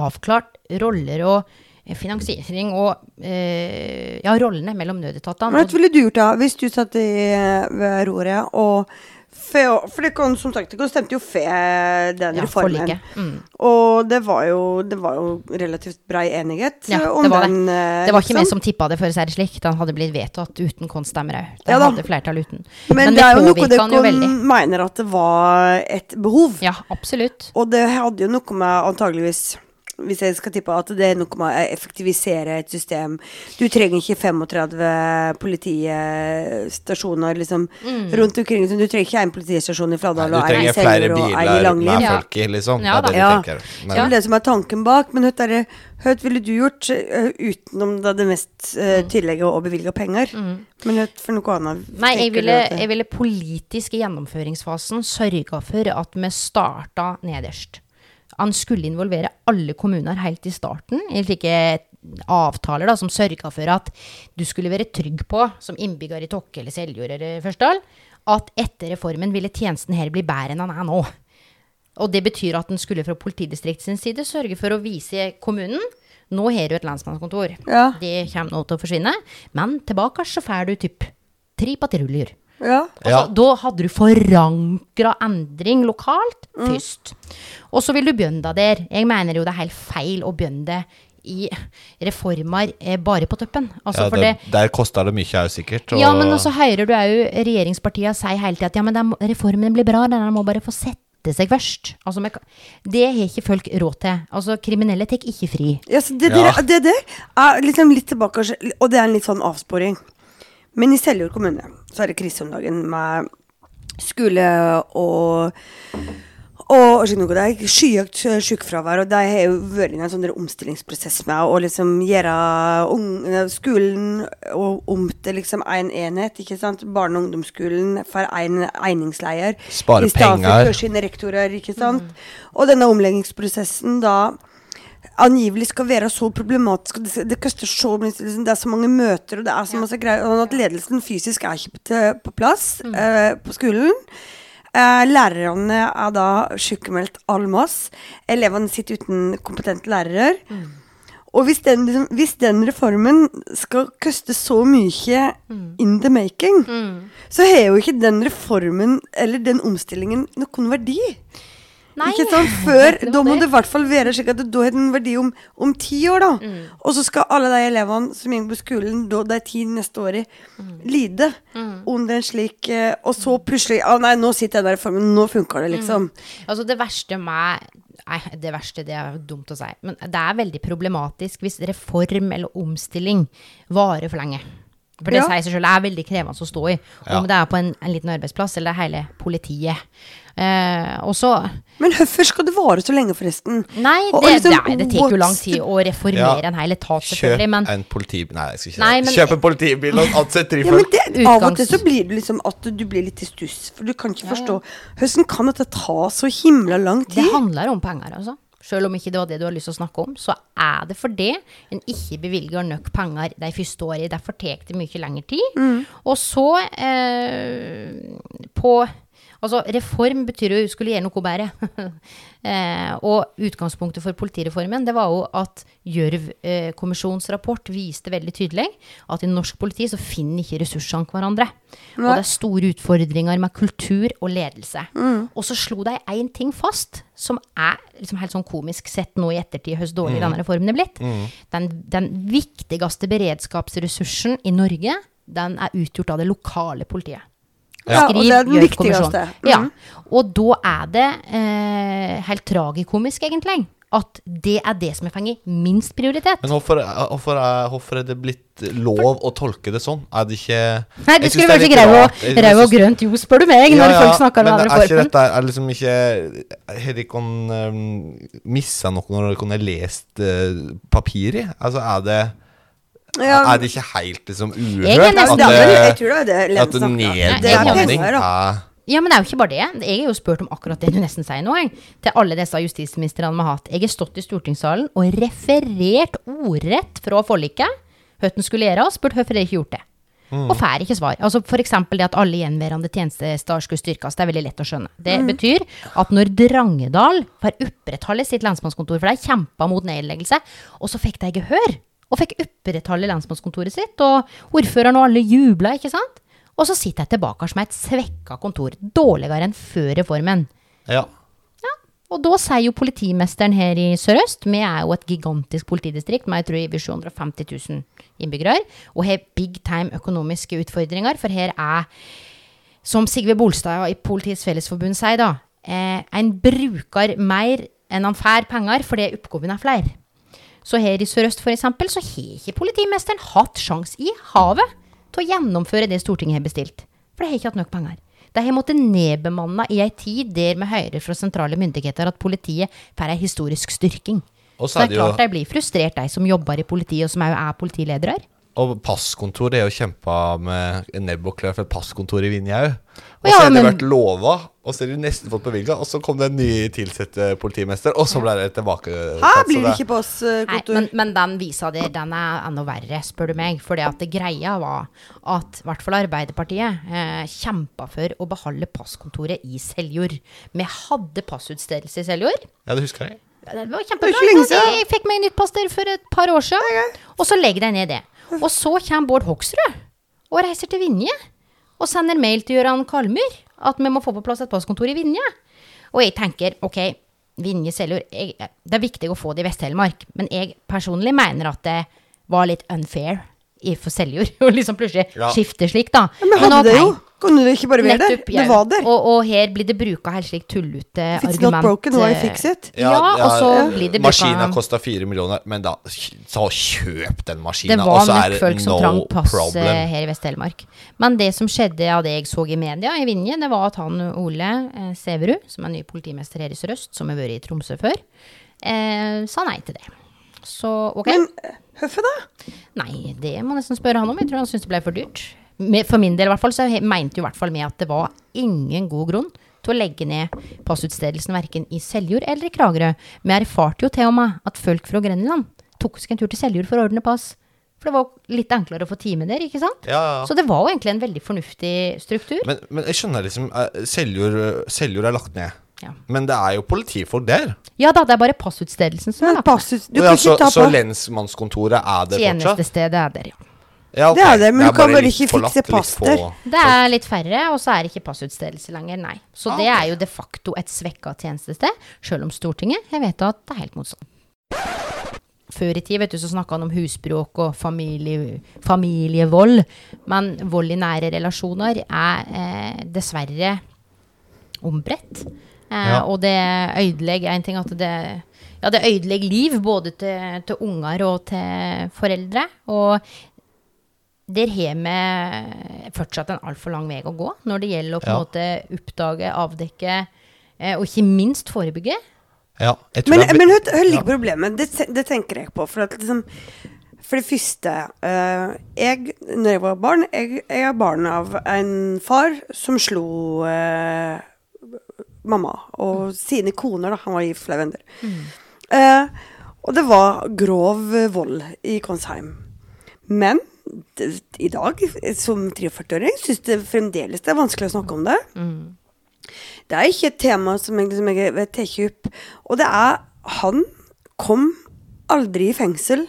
avklart roller og eh, finansiering og eh, ja, rollene mellom nødetatene. Hva ville du gjort da, hvis du satt i, ved roret og For, for det kan, som sagt, det stemte jo fe den Ja, reformen. Mm. Og det var, jo, det var jo relativt brei enighet Ja, eh, om det var det. den. Det, Det var ikke vi som tippa det, for å si det slik. Den hadde blitt vedtatt uten konststemmer òg. Den Ja hadde flertall uten. Men, Men det er jo noe dere mener at det var et behov. Ja, absolutt. Og det hadde jo noe med antageligvis hvis jeg skal tippe at det er noe med å effektivisere et system. Du trenger ikke 35 politistasjoner liksom, Mm. rundt omkring. Du trenger ikke én politistasjon i Fladal du og i trenger flere Seljord og i med Ja. folk i, liksom. Ja det er det da. du tenker. Det er det som er tanken bak. Men hva er det- ville du gjort eh, utenom det, det mest uh, tillegget å bevilge penger? Men hva for noe annet? Mm. Nei, jeg ville, jeg ville politisk i gjennomføringsfasen sørga for at vi starta nederst. Han skulle involvere alle kommuner helt i starten i slike avtaler da, som sørga for at du skulle være trygg på, som innbygger i Tokke eller Seljord eller Førsdal, at etter reformen ville tjenesten her bli bedre enn den er nå. Og det betyr at en skulle fra politidistrikt sin side sørge for å vise kommunen nå har du et lensmannskontor. Ja. Det kommer nå til å forsvinne. Men tilbake så får du typ tre patruljer. Ja. Ja. Altså, Da hadde du forankra endring lokalt først. Og så vil du begynne deg der. Jeg mener jo det er helt feil å begynne det i reformer eh, bare på toppen. Altså, ja, for det, det, der koster det mye òg, sikkert. ja, men så hører du òg regjeringspartiene si hele tida at ja, men den, reformen blir bra, den må bare få sette seg først. Altså, med, det har ikke folk råd til. Altså, kriminelle tar ikke fri. Ja, så det, Ja. der, det der er liksom litt tilbake, og det er en litt sånn avsporing. Men i Seljord kommune så er det krise om dagen med skole og og det skyhøyt sykefravær, og de har jo vært i en sånn omstillingsprosess med å liksom gjøre skolen om til liksom en enhet. ikke sant? Barne- og ungdomsskolen får en egningsleier. Spare i stedet penger. For sine rektorer, ikke sant? Og denne omleggingsprosessen da angivelig skal være så problematisk, det, det koster så mye liksom, Det er så mange møter, og det er så masse greier. Og at ledelsen fysisk er ikke på, plass eh, på skolen. Uh, lærerne er da sykemeldt all mass. Elevene sitter uten kompetente lærere. Og hvis den, liksom, hvis den reformen skal koste så mye in the making, så har jo ikke den reformen eller den omstillingen noen verdi. Nei. Ikke sant? Før, da må det. i hvert fall være slik at det da har den verdi om, om ti år, da. Mm. Og så skal alle de elevene som går på skolen da de ti neste året, Mm. lide under en slik eh, Og så plutselig Å nei, nå sitter jeg der i formen. nå funker det, liksom. Altså det verste med Nei, det verste det er dumt å si. Men det er veldig problematisk hvis reform eller omstilling varer for lenge. For det Ja. sier seg selv, det er veldig krevende å stå i. Om Ja. det er på en, en liten arbeidsplass eller hele politiet. Eh, og så Men hvorfor skal det vare så lenge, forresten? Nei, det, liksom, nei, det tar jo lang tid å reformere en hel etat, Kjøp selvfølgelig. Men en politibil Nei, jeg skal ikke Nei, men- Kjøp en politibil og ansett tre Ja, men det, Av og til så blir det liksom at du blir litt i stuss. For du kan ikke forstå Hvordan kan dette ta så himla lang tid? det handler om penger, altså. Selv om ikke det var det du har lyst til å snakke om, så er det fordi en ikke bevilger nok penger de første årene. Derfor tar det mye lengre tid. Og så, eh, på Altså, reform betyr jo skulle gjøre noe bedre. eh, og utgangspunktet for politireformen, det var jo at Gjørv-kommisjonens rapport viste veldig tydelig at i norsk politi så finner ikke ressursene hverandre. Og det er store utfordringer med kultur og ledelse. Og så slo de én ting fast, som er liksom helt sånn komisk sett nå i ettertid hvor dårlig denne reformen er blitt. Den, den viktigste beredskapsressursen i Norge, den er utgjort av det lokale politiet. Ja, og det er den viktigste. Mm. Ja. Og da er det eh, helt tragikomisk, egentlig, at det er det som er fått minst prioritet. Men hvorfor, hvorfor, er, hvorfor er det blitt lov å tolke det sånn? Er det ikke Nei, du skulle vært grau og. Rau og grønt jo, spør du meg, når folk snakker om men den er ikke dette er liksom ikke Har dere um, missa noe når dere har lest uh, papiret? Altså, er det Ja. Er det ikke helt liksom uhørt? at, Det det- jeg tror det det at nedbemanning er Ja, men det er jo ikke bare det. Jeg er jo spurt om akkurat det du nesten sier nå, jeg. Til alle disse justisministrene vi har hatt. Jeg har stått i stortingssalen og referert ordrett fra forliket hva en skulle gjøre, og spurt hvorfor dere ikke gjort det. Og får ikke svar. Altså for eksempel det at alle gjenværende tjenestesteder skulle styrkes. Det er veldig lett å skjønne. Det betyr at når Drangedal får opprettholde sitt lensmannskontor, for de kjempa mot nedleggelse, og så fikk de gehør, og fikk opprettholde lensmannskontoret sitt, og ordføreren og alle jubla, ikke sant? Og så sitter jeg tilbake med et svekka kontor. Dårligere enn før reformen. Ja. Og da sier jo politimesteren her i Sør-Øst Vi er jo et gigantisk politidistrikt med jeg tror over 750 000 innbyggere. Og har big time økonomiske utfordringer. For her er, som Sigve Bolstad i Politiets Fellesforbund sier, da eh, En bruker mer enn han får penger fordi oppgavene er flere. Så her i Sør-Øst f.eks. så har ikke politimesteren hatt sjans i havet til å gjennomføre det Stortinget har bestilt. For de har ikke hatt nok penger. De har måttet nedbemanne i ei tid der vi hører fra sentrale myndigheter at politiet får ei historisk styrking. Så det det er klart de blir frustrert, de som jobber i politiet, og som òg er politiledere. Og passkontor, det er jo kjempa med nebb og klør for et passkontor i Vinje òg. Og Ja, så har det men- vært lova, og så har de nesten fått bevilga, og så kom det en ny tilsatt eh, politimester, og så ble det tilbake. Her blir det ikke på oss eh, men, men den visa der, den er enda verre, spør du meg. For det greia var at i hvert fall Arbeiderpartiet eh, kjempa for å beholde passkontoret i Seljord. Vi hadde passutstedelse i Seljord. Ja, det husker jeg. Ja, Det var kjempebra. Jeg fikk meg nytt pass der for et par år siden. Og så legger de ned det. Og så kommer Bård Hoksrud og reiser til Vinje. Og sender mail til Gøran Kalmyr at vi må få på plass et passkontor i Vinje. Og jeg tenker ok, Vinje Seljord Det er viktig å få det i Vest-Telemark, men jeg personlig mener at det var litt unfair for Seljord Og liksom plutselig Ja. skifte slik, da. Ja, men hadde det jo. Kunne det ikke bare være der? Nettopp, Det var der. Og, og her blir det bruka helt slik tullete If it's not broken, why eh, fix it? Ja, og så blir det Maskina kosta fire millioner, men da så kjøp den Det maskina, var og så er nok det folk som no trang pass eh, problem. her i Vest-Telemark. Men det som skjedde av det jeg så i media i Vinje, det var at han Ole eh, Sæverud, som er ny politimester her i Sør-Øst, som har vært i Tromsø før, eh, sa nei til det. Så ok. Men hvorfor da? Nei, det må nesten spørre han om. Jeg tror han syntes det ble for dyrt. For min del i hvert fall, så mente jo i hvert fall med at det var ingen god grunn til å legge ned passutstedelsen verken i Seljord eller i Kragerø. Vi erfarte jo til og med at folk fra Grenland tok seg en tur til Seljord for å ordne pass. For det var litt enklere å få time der, ikke sant? Ja, ja. Så det var jo egentlig en veldig fornuftig struktur. Men, men jeg skjønner liksom eh, Seljord Seljord er lagt ned. Ja. Men det er jo politifolk der. Ja da, det er bare passutstedelsen som er Men lagt ned. passus, du Ja, så, ikke ta så på lensmannskontoret er det fortsatt? Tjenestestedet er der, ja. Ja, ok. Det er det, men du kan bare vel litt ikke forlatt, fikse litt pass der? Det er litt færre, og så er det ikke passutstedelse lenger, nei. Så Ah, det er jo de facto et svekka tjenestested, sjøl om Stortinget jeg vet at det er helt motsatt. Før i tid vet du, så snakka han om husbråk og familie, familievold, men vold i nære relasjoner er eh, dessverre ombredt. Eh, Ja. Og det ødelegger en ting at det ja, det ødelegger liv både til, til unger og til foreldre. Og der har vi fortsatt en altfor lang vei å gå når det gjelder å på en Ja. måte oppdage, avdekke eh, og ikke minst forebygge. Ja, jeg tror Men, er- men hør, hør ligger problemet? Det, det tenker jeg på. For, at liksom, for det første uh, Jeg, når jeg var barn Jeg, jeg er barn av en far som slo eh, mamma og sine koner. Da. Han var gift flere venner. Eh, og det var grov vold i Konsheim. Men det, i dag, som 43-åring, syns jeg fremdeles det er vanskelig å snakke om det. Det er ikke et tema som jeg, som jeg vet tar opp. Og det er Han kom aldri i fengsel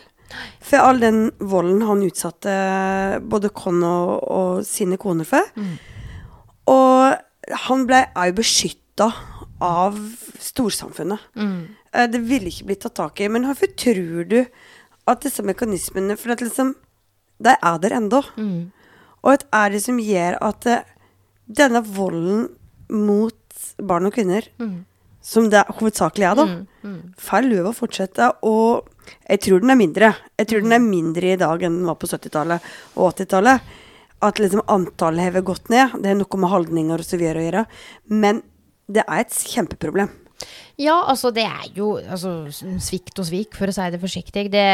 for all den volden han utsatte både Con og, og sine koner for. Og han ble òg beskytta av storsamfunnet. Mm. Det ville ikke blitt tatt tak i. Men hvorfor tror du at disse mekanismene For at liksom De er der ennå. Og at er det som gjør at eh, denne volden mot barn og kvinner, som det hovedsakelig er, da, får lov å fortsette. Og jeg tror den er mindre. Jeg tror den er mindre i dag enn den var på 70-tallet og 80-tallet. At liksom antallet har gått ned. Det er noe med holdninger og så videre å gjøre. Men det er et kjempeproblem. Ja, altså det er jo altså, svikt og svik, for å si det forsiktig. Det,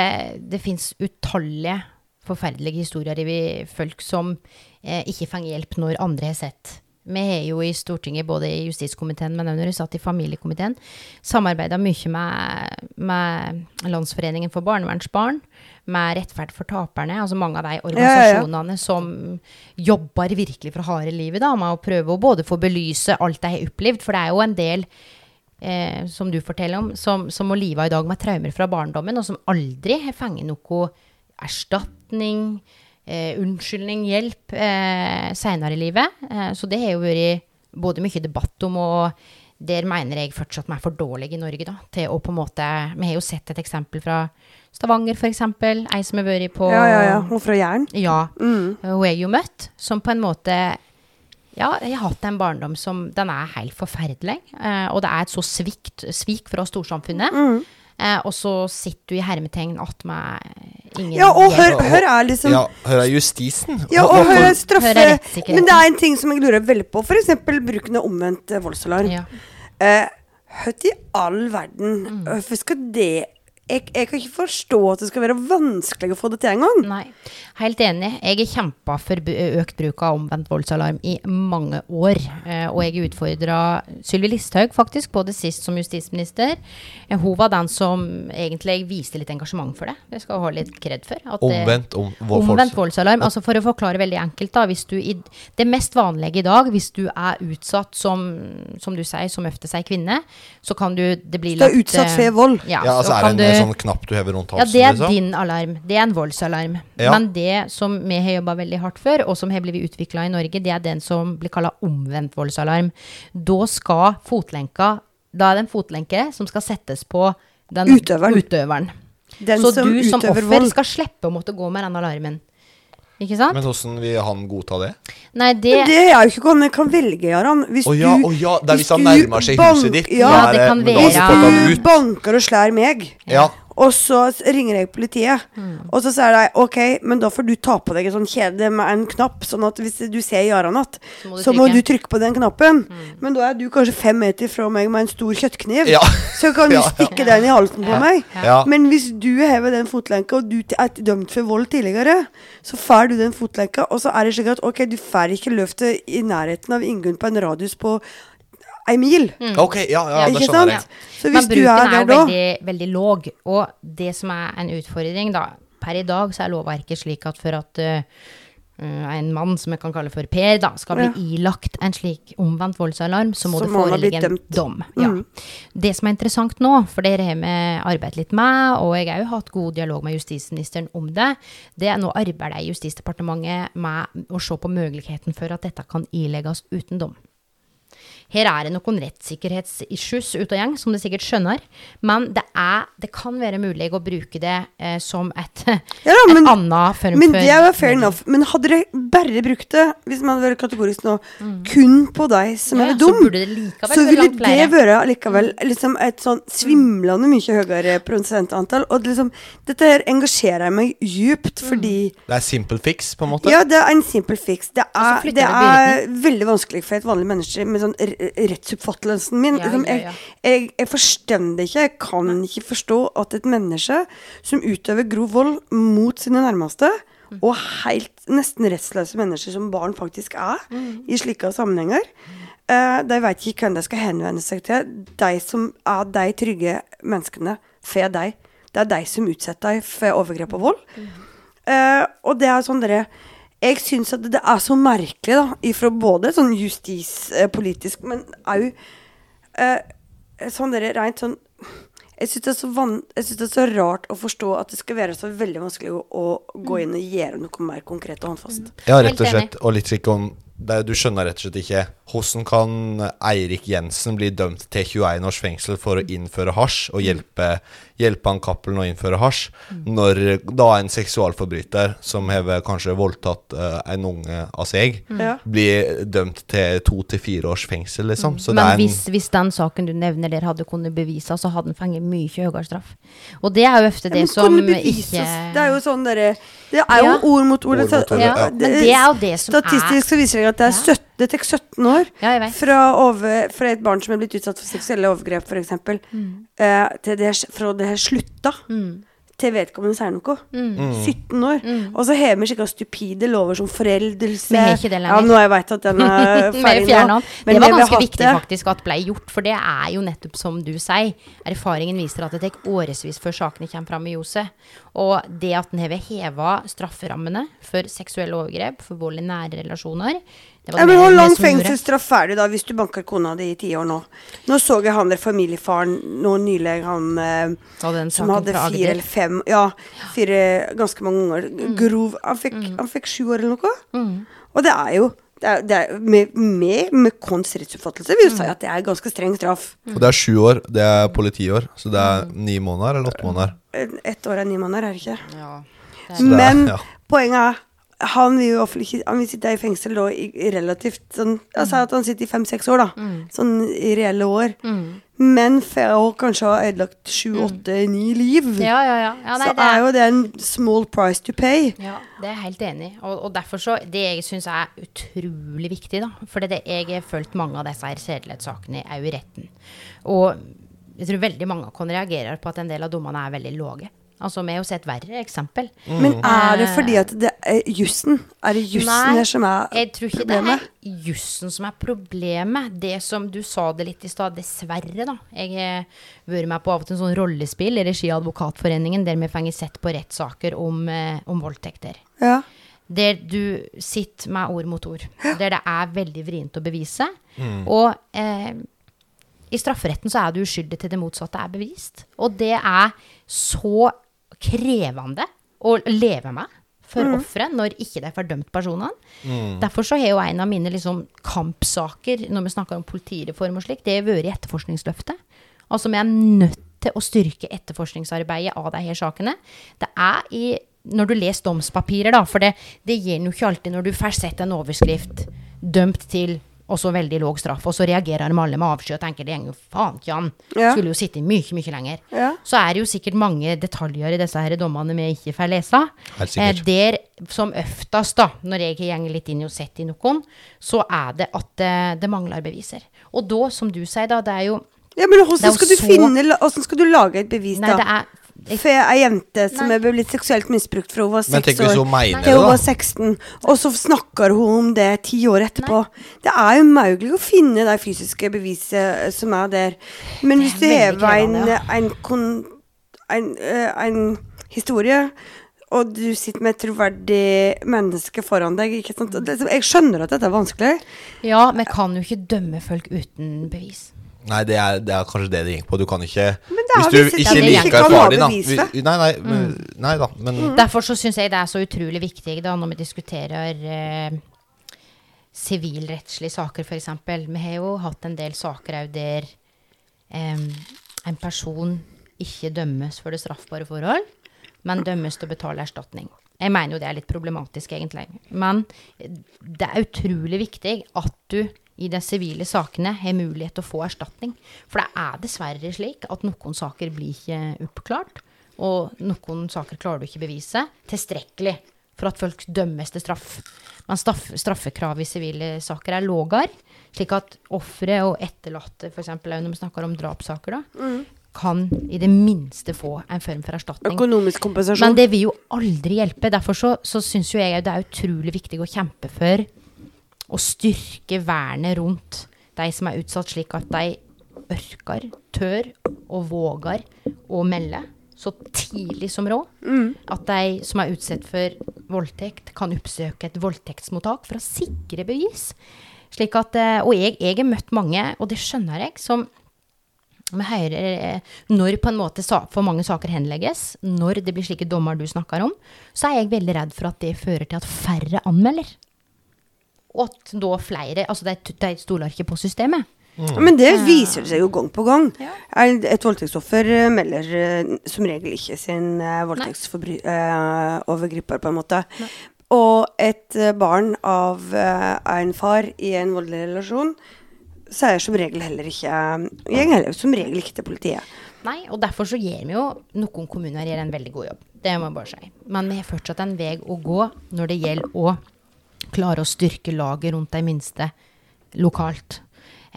det fins utallige forferdelige historier i folk som eh, ikke får hjelp når andre har sett. Vi har jo i Stortinget, både i justiskomiteen, men også når vi satt i familiekomiteen, samarbeida mye med, med Landsforeningen for barnevernsbarn, med Rettferd for taperne, altså mange av de ja, ja. organisasjonene som jobber virkelig for harde livet da, med å prøve å både få belyse alt de har opplevd, for det er jo en del eh, som du forteller om, som, som må live i dag med traumer fra barndommen, og som aldri har fått noe erstatning, eh, unnskyldning, hjelp eh, seinere i livet. Eh, så det har jo vært både mye debatt om, og der mener jeg fortsatt vi er for dårlige i Norge, da. Til å på en måte Vi har jo sett et eksempel fra Stavanger, for eksempel. Ei som har vært på Ja, ja, ja. Hun fra Jæren. ja, Mm. hun er jo møtt, som på en måte Ja, jeg har hatt en barndom som Den er helt forferdelig. Eh, og det er et så svikt, svik fra storsamfunnet. Mm. Eh, og så sitter du i hermetegn attmed ingen Ja, og hør, hør er liksom Ja, hør er justisen. Ja, og hør er straffe Hør er. Men det er en ting som jeg lurer veldig på. F.eks. bruken av omvendt voldsalarm. Ja. Eh, Høtt i all verden Mm. Hvorfor skal det jeg, jeg kan ikke forstå at det skal være vanskelig å få det til engang. Nei, helt enig. Jeg har kjempa for økt bruk av omvendt voldsalarm i mange år. Eh, og jeg utfordra Sylvi Listhaug faktisk på det sist som justisminister. Eh, hun var den som egentlig viste litt engasjement for det. Det skal hun ha litt kred for. at Omvendt om Omvendt voldsalarm. Altså for å forklare veldig enkelt, da. Hvis du i, det mest vanlige i dag, hvis du er utsatt som, som du sier, som ofte sier kvinne, så kan du Det blir Du er utsatt for vold. Ja, Ja, altså så er det en du- sånn knapp du hever rundt ja, det er liksom? din alarm. Det er en voldsalarm. Ja. Men det som vi har jobba veldig hardt for, og som har blitt utvikla i Norge, det er den som blir kalla omvendt voldsalarm. Da skal fotlenka Da er det en fotlenke som skal settes på den Utøveren. utøveren. Den Så som du som offer vold. skal slippe å måtte gå med den alarmen. Ikke sant? Men hvordan vil han godta det? Nei, det, Men det er jo ikke hva jeg kan velge, Jarand. Hvis oh, ja, du å ja, det er hvis han nærmer seg huset ditt. Ja, er det kan være- Hvis du banker og slår meg, Ja. Og så ringer jeg politiet, Mm. og så sier de OK, men da får du ta på deg en sånn kjede med en knapp, sånn at hvis du ser Jaran att, Så må du så må du trykke på den knappen. Men da er du kanskje fem meter fra meg med en stor kjøttkniv, Ja. så kan du Ja, ja. stikke den i halsen på meg. Ja. Men hvis du hever den fotlenka, og du er dømt for vold tidligere, så får du den fotlenka, og så er det slik at ok, du får ikke løftet i nærheten av Ingunn på en radius på ei mil. Ok, ja, ja, det Ikke skjønner jeg. sant? Så Men hvis du bruken er er jo da veldig, veldig låg. Og det som er en utfordring, da Per i dag så er lovverket slik at for at uh, en mann som jeg kan kalle for Per, da, skal bli Ja. ilagt en slik omvendt voldsalarm, så må Så det må han ha blitt foreligge en dømt. dom. Ja. Mm. Det som er interessant nå, for dere har vi arbeidet litt med, og jeg har jo hatt god dialog med justisministeren om det, det er nå arbeider Justisdepartementet med å se på muligheten for at dette kan ilegges uten dom. Her er det noen rettssikkerhetsissues ut og gjeng, som du sikkert skjønner. Men det, er, det kan være mulig å bruke det eh, som et, Ja da, men- et annet form Men for det er jo fair enough. Men hadde dere bare brukt det, hvis man hadde vært kategorisk nå, kun på deg som Mm. Ja, er så dum, så, det så ville det. Mm. være likevel liksom et sånn svimlende mye høyere prosentantall. Og det liksom, dette her engasjerer meg djupt, Mm. fordi Det er simple fix, på en måte. Ja, det er en simple fix. Det er, det er veldig vanskelig for et vanlig menneske med sånn rettsoppfattelsen min. Ja, ja, ja, jeg, jeg, jeg forstår det ikke. Jeg kan ikke forstå at et menneske som utøver grov vold mot sine nærmeste, Mm. og helt nesten rettsløse mennesker som barn faktisk er Mm. i slike sammenhenger, uh, de vet ikke hvem de skal henvende seg til. De som er de trygge menneskene får deg. Det er de som utsetter deg for overgrep og vold. Eh, og det er sånn dere Jeg syns at det er så merkelig, da, ifra både sånn justispolitisk, men òg eh, sånn dere rent sånn jeg syns det, er så van- jeg synes det er så rart å forstå at det skal være så veldig vanskelig å, å gå inn og gjøre noe mer konkret og håndfast. Ja, rett og slett. Og litt slik om det, Du skjønner rett og slett ikke hvordan kan Eirik Jensen bli dømt til 21 års fengsel for å innføre hasj og hjelpe, hjelpe han Cappelen å innføre hasj, når da en seksualforbryter som har kanskje voldtatt uh, en unge av seg, mm. blir dømt til to til fire års fengsel, liksom. Så det Men er en hvis, hvis den saken du nevner der hadde kunnet bevise, så hadde den fengt mye høyere straff. Og det er jo ofte det men som bevises. ikke Det er jo sånn dere Det er jo Ja. ord mot ord. Ord mot ord, ja, ja. Men det er jo det som Statistisk så viser det at det er 17, det tek 17 år Ja, fra, over, fra et barn som er blitt utsatt for seksuelle overgrep, f.eks., eh, til det, fra det har slutta, til vedkommende sier noe. 17 år. Og så har vi skikkelig stupide lover som foreldelse. Vi har ikke det lenger. Ja, nå har jeg vet at den er ferdig nå. Det var ganske viktig det. faktisk at ble gjort, for det er jo nettopp som du sier. Erfaringen viser at det tar årevis før sakene kommer fram i ljoset. Og det at den har heva strafferammene for seksuelle overgrep, for vold i nære relasjoner, Det var Ja, men Hvor lang fengselsstraff er det da hvis du banker kona di i ti år nå? Nå så jeg han der familiefaren nå nylig, han eh, som hadde fire eller fem Ja, fire ganske mange unger. Mm. Grov Han fikk, han fikk sju år eller noe. Og det er jo det er, det er, med, med, med Kons rettsoppfattelse vil jo Mm. si at det er ganske streng straff. Og det er sju år. Det er politiår. Så det er ni måneder eller åtte måneder. Ett år er ni måneder, er det ikke? Ja. Det er- Men ja. poenget er han vil jo Han vil sitte i fengsel da i i relativt sånn Jeg sa at han sitter i fem-seks år, da. Sånn i reelle år. Men får kanskje ha ødelagt sju, åtte, ni liv. Ja, ja, ja. ja nei, så det er jo det en small price to pay. Ja, det er jeg helt enig i. Og, og derfor så Det jeg syns er utrolig viktig, da For det, jeg har fulgt mange av disse her sedelighetssakene òg i retten. Og jeg tror veldig mange kan reagere på at en del av dommene er veldig lave. Altså, vi har jo sett verre eksempel. Men er det fordi at det er jussen? Er det jussen Nei, her som er problemet? jeg tror ikke problemet? det er jussen som er problemet. Det som du sa det litt i stad, dessverre, da. Jeg har vært med på av og til en sånn rollespill i regi av Advokatforeningen, der vi får sett på rettssaker om, eh, om voldtekter. Ja. Der du sitter med ord mot ord. Der det er veldig vrient å bevise. Og eh, i strafferetten så er du uskyldig til det motsatte er bevist. Og det er så krevende å leve med for offeret når ikke det er fordømt personene. Derfor så har jo en av mine liksom kampsaker når vi snakker om politireform og slik, det har vært etterforskningsløftet. Altså vi er nødt til å styrke etterforskningsarbeidet av de her sakene. Det er i når du leser domspapirer, da, for det, det gir jo ikke alltid når du får sett en overskrift dømt til og så veldig låg straff, og så reagerer de alle med avsky og tenker det går jo faen ikke an. Ja. Skulle jo sitte mye, mye lenger. Ja. Så er det jo sikkert mange detaljer i disse her dommene vi ikke får lese. Eh, der som oftest, da, når jeg går litt inn og sett i noen, så er det at eh, det mangler beviser. Og da, som du sier, da, det er jo ja, men hvordan skal, du så- finne, hvordan skal du lage et bevis, Nei, da? det er jeg, er jente som Nei. er blitt seksuelt misbrukt fra hun var Men seks tenk hvis år hun mener til hun da. var 16, og så snakker hun om det ti år etterpå. Det er umulig å finne det fysiske beviset som er der. Men hvis du er veldig hever en, krevende, en, kon, en, eh, en historie og du sitter med et troverdig menneske foran deg. Ikke sant? Og det- Jeg skjønner at dette er vanskelig. Ja, men kan jo ikke dømme folk uten bevis. Nei, det er, det er kanskje det det gikk på. Du kan ikke Men er Hvis du ikke liker faren din, da. Nei, nei, men, nei da, men Derfor så syns jeg det er så utrolig viktig da når vi diskuterer eh, sivilrettslige saker, f.eks. Vi har jo hatt en del saker òg der eh, en person ikke dømmes for det straffbare forhold, men dømmes til å betale erstatning. Jeg mener jo det er litt problematisk, egentlig. Men det er utrolig viktig at du i de sivile sakene har mulighet til å få erstatning. For det er dessverre slik at noen saker blir ikke oppklart. Og noen saker klarer du ikke bevise tilstrekkelig for at folk dømmes til straff. Men straff, straffekrav i sivile saker er lågere, slik at ofre og etterlatte, f.eks. når vi snakker om drapssaker, da, kan i det minste få en form for erstatning. Økonomisk kompensasjon. Men det vil jo aldri hjelpe. Derfor så, så syns jo jeg det er utrolig viktig å kjempe for å styrke vernet rundt de som er utsatt, slik at de ørker, tør og våger å melde så tidlig som råd. At de som er utsatt for voldtekt, kan oppsøke et voldtektsmottak for å sikre bevis. Slik at, eh, og jeg, jeg har møtt mange, og det skjønner jeg, som vi hører eh, når på en måte for mange saker henlegges, når det blir slike dommer du snakker om, så er jeg veldig redd for at det fører til at færre anmelder. Og at da flere Altså, de, de stoler ikke på systemet. Men det viser seg jo gang på gang. Ja. Et voldtektsoffer eh, melder eh, som regel ikke sin voldtektsovergriper, på en måte. Og et eh, barn av eh, en far i en voldelig relasjon sier som regel heller ikke Går heller som regel ikke til politiet. Nei, og derfor så gjør vi jo Noen kommuner gjør en veldig god jobb. Det må jeg bare si. Men vi har fortsatt en vei å gå når det gjelder å klare å styrke laget rundt de minste lokalt.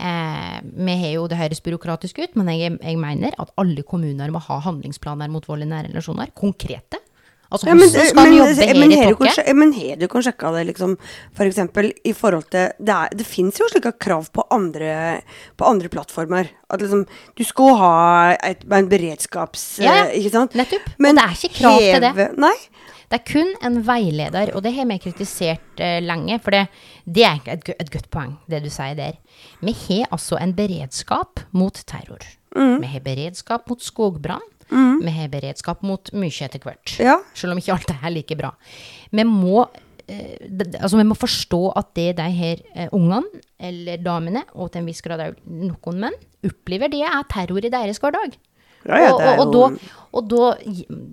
Eh, vi har jo, Det høres byråkratisk ut, men jeg, jeg mener at alle kommuner må ha handlingsplaner mot vold i nære relasjoner. Konkrete. Altså, Ja, men, skal men, jobbe men, her i du men har du kan sjekke det, liksom, for eksempel i forhold til Det, er, det fins jo slike krav på andre, på andre plattformer. At liksom Du skal ha et, en beredskaps... Ja, ja. eh, Ikke sant? Nettopp. Og det er ikke krav til det. Nei. Det er kun en veileder, og det har vi kritisert uh, lenge. For det, det er et, et godt poeng, det du sier der. Vi har altså en beredskap mot terror. Vi har beredskap mot skogbrann. Vi har beredskap mot mye etter hvert. Ja. Selv om ikke alt er like bra. Vi må, eh, altså vi må forstå at det de her eh, ungene, eller damene, og til en viss grad også noen menn, opplever, det er terror i deres hverdag. Ja, ja, og, og, og, da, og da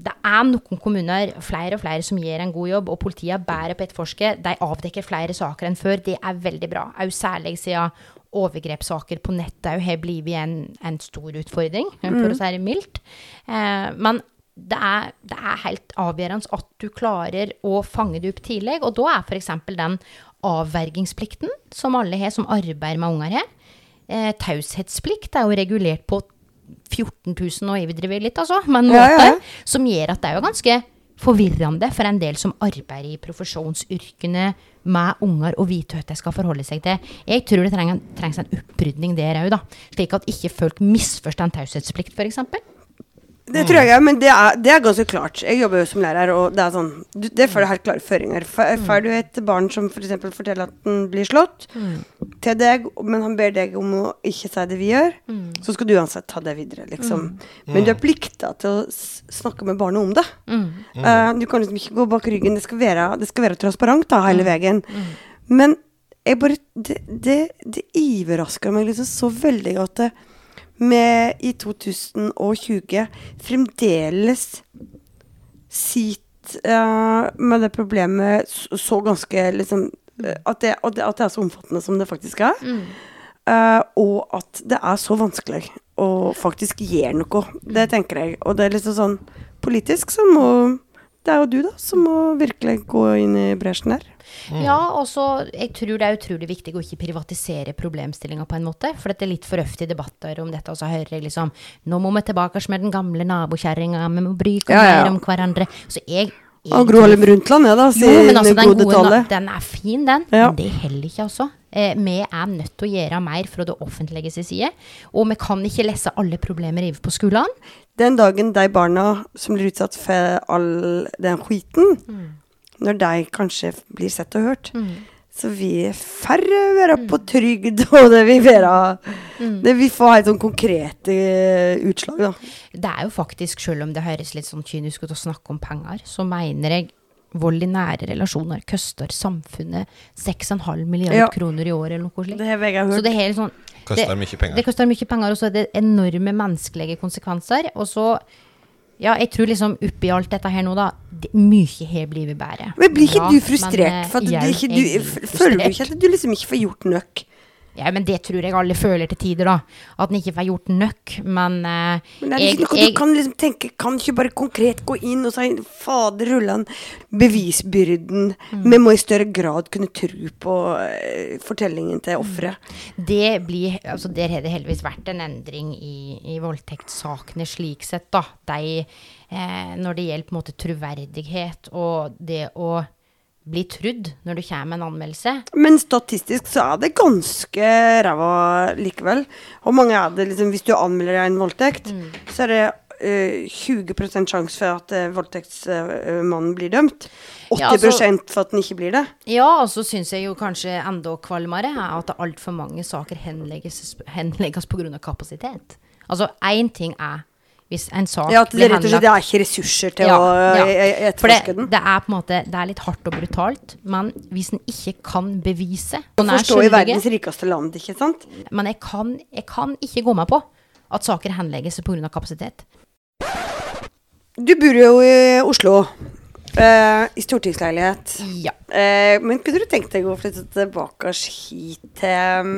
Det er noen kommuner, flere og flere, som gjør en god jobb, og politiet er bedre på å etterforske. De avdekker flere saker enn før. Det er veldig bra. Også særlig siden overgrepssaker på nettet har blitt en, en stor utfordring, for Mm. å si det mildt. Eh, men det er, det er helt avgjørende at du klarer å fange det opp tidlig. Og da er f.eks. den avvergingsplikten som alle har som arbeider med unger her. Eh, taushetsplikt er jo regulert på 14 000, og overdriver litt, altså, men måte, ja, ja. som gjør at det er jo ganske forvirrende for en del som arbeider i profesjonsyrkene med unger, og vite hva de skal forholde seg til. Jeg tror det trenger, trengs en opprydning der òg. Slik at ikke folk misforstår en taushetsplikt, f.eks. Det tror jeg, men det er, det er ganske klart. Jeg jobber jo som lærer, og det er sånn du, Det får du helt klare føringer. Får du et barn som f.eks. For forteller at den blir slått til deg, men han ber deg om å ikke si det vi gjør, så skal du uansett ta det videre, liksom. Men du er plikta til å snakke med barnet om det. Uh, du kan liksom ikke gå bak ryggen. Det skal være, det skal være transparent da, hele veien. Men jeg bare Det, det, det overrasker meg liksom så veldig at det, med i 2020 fremdeles sitter uh, med det problemet så, så ganske liksom eh, at det, at, det, at det er så omfattende som det faktisk er. Eh, og at det er så vanskelig å faktisk gjøre noe. Det tenker jeg. Og det er liksom sånn politisk så må Det er jo du, da, som må virkelig gå inn i bresjen der. Ja, og så jeg tror det er utrolig viktig å ikke privatisere problemstillinga på en måte. For det er litt for ofte i debatter om dette, og så hører jeg liksom Nå må vi tilbake med den gamle nabokjerringa, vi må bry oss Ja, ja. mer om hverandre. Så jeg Og Gro Harlem Brundtland, ja da, sier altså, den gode tallet. den er fin, den. Ja. Men det holder ikke, altså. Eh, vi er nødt til å gjøre mer fra det offentlige sin side. Og vi kan ikke lese alle problemer over på skolene. Den dagen de barna som blir utsatt for all den skiten, når de kanskje blir sett og hørt, så vi er færre være på trygd, og det vil være Det vil få helt sånn konkrete eh, utslag, da. Det er jo faktisk, selv om det høres litt sånn kynisk ut å snakke om penger, så mener jeg vold i nære relasjoner koster samfunnet 6,5 milliarder Ja. kroner i år, eller noe slikt. Det har jeg hørt. Så det er helt sånn Koster det- mye penger. Det koster mye penger, og så er det enorme menneskelige konsekvenser. Og så Ja, jeg tror liksom oppi alt dette her nå, da det, Mye har blitt bedre. Men blir ikke Ja, du frustrert? men, eh, For at du ikke, du, blir føler du ikke at du liksom ikke får gjort nok? Ja, men det tror jeg alle føler til tider, da. At en ikke får gjort nok. Men, eh, Men er det jeg, noe jeg, du kan liksom tenke Kan ikke bare konkret gå inn og si Fader rullan, bevisbyrden Vi må i større grad kunne tro på eh, fortellingen til offeret. Det blir, altså Der har det heldigvis vært en endring i, i voldtektssakene slik sett. da. De, eh, når det gjelder på en måte troverdighet og det å bli trudd når du kommer med en anmeldelse. Men statistisk så er det ganske ræva likevel. Hvor mange er det liksom Hvis du anmelder en voldtekt, så er det uh, 20% sjanse for at uh, voldtektsmannen blir dømt. 80 Ja, altså- for at den ikke blir det. Ja, og så syns jeg jo kanskje enda kvalmere er at altfor mange saker henlegges, henlegges pga. kapasitet. Altså, én ting er hvis en sak Ja, blir og slett det er ikke ressurser til Ja, å ja. eh, etterforske den. det er på en måte Det er litt hardt og brutalt, men hvis en ikke kan bevise Man en er Forstå i verdens rikeste land, ikke sant? Men jeg kan, jeg kan ikke gå med på at saker henlegges pga. kapasitet. Du bor jo i Oslo. Uh, I stortingsleilighet. Ja. Uh, men kunne du tenkt deg å flytte tilbake hit til um,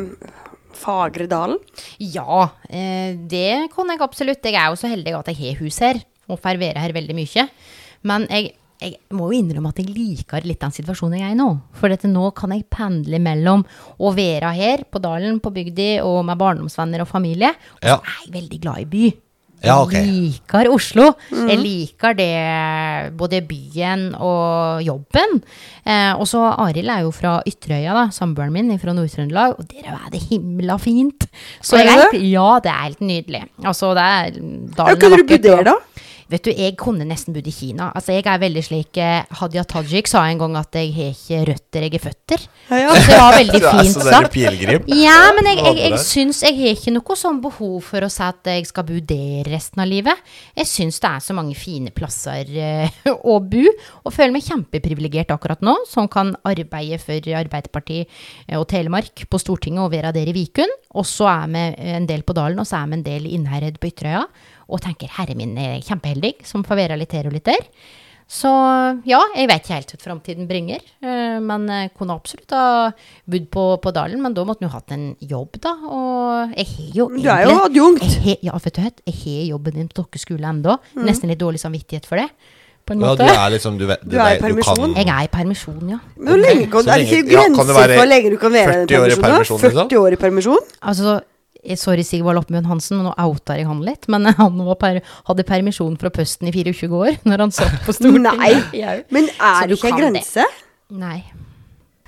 Fagredalen? Ja, eh, det kan jeg absolutt. Jeg er jo så heldig at jeg har hus her, og får være her veldig mye. Men jeg, jeg må jo innrømme at jeg liker litt den situasjonen jeg er i nå. For dette, nå kan jeg pendle mellom å være her på dalen, på bygda, og med barndomsvenner og familie. Og så Ja. er jeg veldig glad i by. Ja, okay. Jeg liker Oslo. Jeg liker det, både byen og jobben. Eh, og så Arild er jo fra Ytterøya, da, samboeren min fra Nord-Trøndelag. Og der er det himla fint. Så Er det jeg, ja, det er helt nydelig. Altså, det er dalen kunne du bodd der, da? Vet du, jeg kunne nesten bodd i Kina. Altså, jeg er veldig slik eh, Hadia Tajik sa en gang at jeg har ikke røtter, jeg er føtter. Ja, ja. Det var veldig Du er fint så der sagt. pilegrim. Ja, men jeg, jeg, jeg syns jeg har ikke noe sånn behov for å si at jeg skal bo der resten av livet. Jeg syns det er så mange fine plasser eh, å bo, og føler meg kjempeprivilegert akkurat nå, som kan arbeide for Arbeiderpartiet eh, og Telemark på Stortinget og være der i Vikund. Og så er vi en del på Dalen, og så er vi en del i Innherred på Ytterøya. Og tenker herre min er kjempeheldig som får være litt her og litt der. Så ja, jeg vet ikke helt hva framtiden bringer. eh, Men jeg kunne absolutt ha bodd på, på Dalen, men da måtte jo hatt en jobb, da. Og jeg har jo egentlig Du er jo adjunkt. Ja, vet du hva, jeg har jobben din på deres skole ennå. Nesten litt dårlig samvittighet for det, på en Ja, du er liksom Du, vet, Du er i permisjon. kan- Jeg er i permisjon, ja. Men hvor lenge er det ikke lenge- ja, kan grenser for hvor lenge du kan være i 40 år i permisjon, permisjonen? liksom? 40 år i permisjon? Altså, sorry Sigvald Oppmund Hansen, men nå outa jeg han litt. Men han var per, hadde permisjon fra Pøsten i 24 år, når han satt på Stortinget. Nei. Men er det ikke en grense? det. Nei.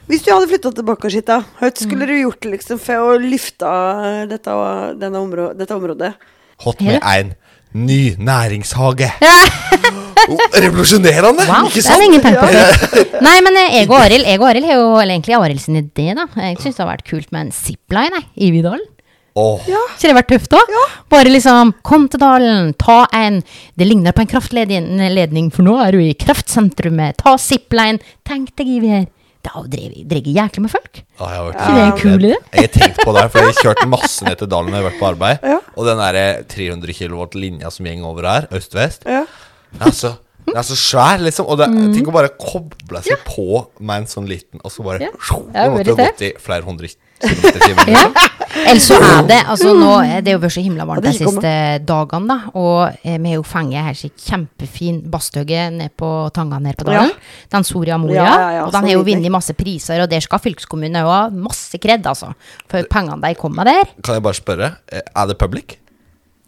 Hvis du hadde flytta tilbake hit, da, hva Mm. skulle du gjort liksom for å løfte dette, områ dette området? Hot med en ny næringshage. Oh, Revolusjonerende, Wow, ikke det er ingen tenkt på Ja. Nei, men Ego Jeg og Arild har jo Eller egentlig Arild sin idé, da. Jeg syns det har vært kult med en zipline i Vidalen. Åh, Ikke det vært tøft, da? Bare liksom Kom til dalen, ta en Det ligner på en kraftledning, for nå er du i kraftsentrumet. Ta zipline. Tenk deg. Det har jo drevet drevet jæklig med folk. Ja, jeg har vært ja. det en kul idé? Jeg har tenkt på det, for jeg har kjørt masse ned til dalen når jeg har vært på arbeid. Ja. Og den der 300 kV linja som går over her, øst-vest, Ja. den er så den er så svær, liksom. Og det, Mm. tenk å bare koble seg på med en sånn liten Og så bare Ja. sjo, Ja, måtte ha gått i flere hundre i. Ja. Eller så er det Altså nå er jo vært så himla varmt de siste dagene, da. Og eh, vi har jo fanget her Sitt kjempefin badstue nede på tanga her på dalen. Den Soria Moria. Ja, ja, ja, og den har jo vunnet masse priser, og der skal fylkeskommunen òg ha masse kred, altså. For pengene de kom med der. Kan jeg bare spørre, eh, er det public?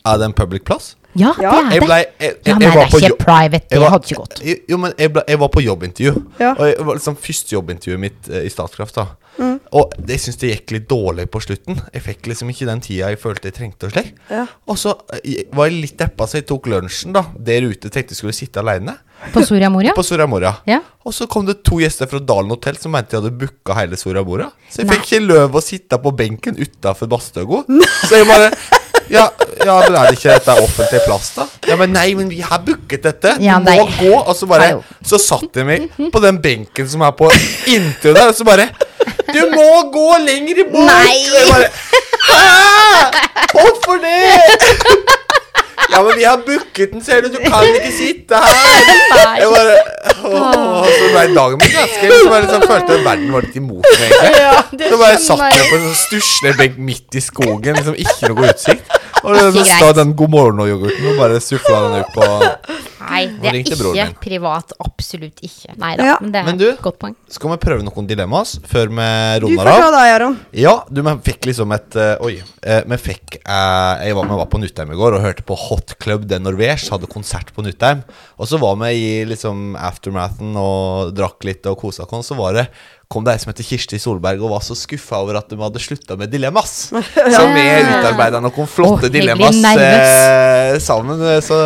Er det en public plass? Ja, det er Jeg det. ble, jeg, jeg, ja, men nei, det er ikke jobb- private. Det var- hadde ikke gått. Jo, men jeg, ble, jeg var på jobbintervju. Ja. Og jeg var liksom første jobbintervjuet mitt eh, i Statkraft. da Og jeg syns det gikk litt dårlig på slutten. Jeg fikk liksom ikke den tida jeg følte jeg trengte. Og slik Ja. Og så eh, var jeg litt deppa, så jeg tok lunsjen da der ute. Tenkte jeg skulle sitte aleine På Soria Moria? på Soria Moria. Ja. Og så kom det to gjester fra Dalen hotell som mente jeg hadde booka hele Soria Moria. Så jeg Nei. fikk ikke løv å sitte på benken utafor badstue. Så jeg bare ja, ja, men er det ikke dette offentlig plass, da? Ja, men nei, men vi har booket dette. Du Ja, må nei. gå. Og så bare Hallo. Så satt jeg meg på den benken som er på inntil der, og så bare Du må gå lenger bort! Nei. Og jeg bare Hæ? Hvorfor det? Ja, men vi har booket den, ser du. Du kan ikke sitte her. Nei. Jeg bare åh, Så ble dagen min ganske Så bare liksom, følte jeg verden var litt imot meg, egentlig. så bare satt jeg. på en sånn stusslig benk midt i skogen, liksom ikke noe utsikt. Og du mista den God morgen og-yoghurten og bare sufla den ut på Nei, det er ikke privat. Absolutt ikke. Nei da, Ja. men det er Men du? et godt poeng. Skal vi prøve noen dilemmas før vi Du runder får ta av? deg, Aron. Ja, du, vi fikk liksom et uh, Oi. eh, vi fikk uh, Jeg var, vi var på Nutheim i går og hørte på Hot Club de Norvège. Hadde konsert på Nutheim. Og så var vi i liksom aftermathen og drakk litt og kosa oss. Så var det kom det ei som heter Kirsti Solberg og var så skuffa over at de hadde slutta med Dilemmas. Så vi utarbeida noen flotte oh, dilemmas eh, sammen. Så,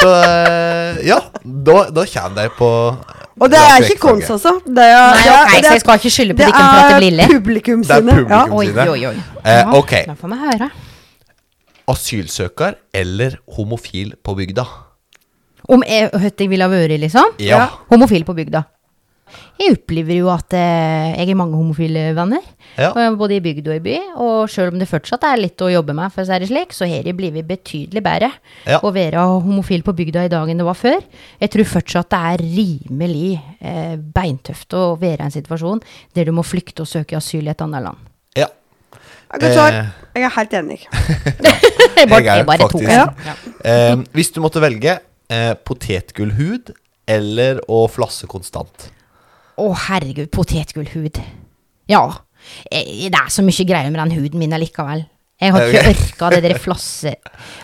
så eh, ja, da, da kommer de på Og det er ikke kons, altså. Det er, Nei, det er- det så jeg skal ikke skylde på dikken for at det blir ille. publikum Det er sine. Ja. Oi, oi, oi. Eh, ok. Nå får vi høre. Asylsøker eller homofil på bygda? Om jeg, hva jeg ville ha vært, liksom? Ja. Homofil på bygda. Jeg opplever jo at eh, jeg har mange homofile venner, Ja. både i bygd og i by. Og selv om det fortsatt er litt å jobbe med, for å si det slik, så har det blitt betydelig bedre Ja. å være homofil på bygda i dag enn det var før. Jeg tror fortsatt det er rimelig eh, beintøft å være i en situasjon der du må flykte og søke asyl i et annet land. Ja. Godt svar. Eh, Jeg er helt enig. Jeg bare, Jeg er bare tok den. Ja. Eh, hvis du måtte velge eh, potetgullhud eller å flasse konstant Å, herregud, potetgullhud. Ja. Eh, Det er så mye greier med den huden min allikevel. Jeg har ikke orka det der flasse...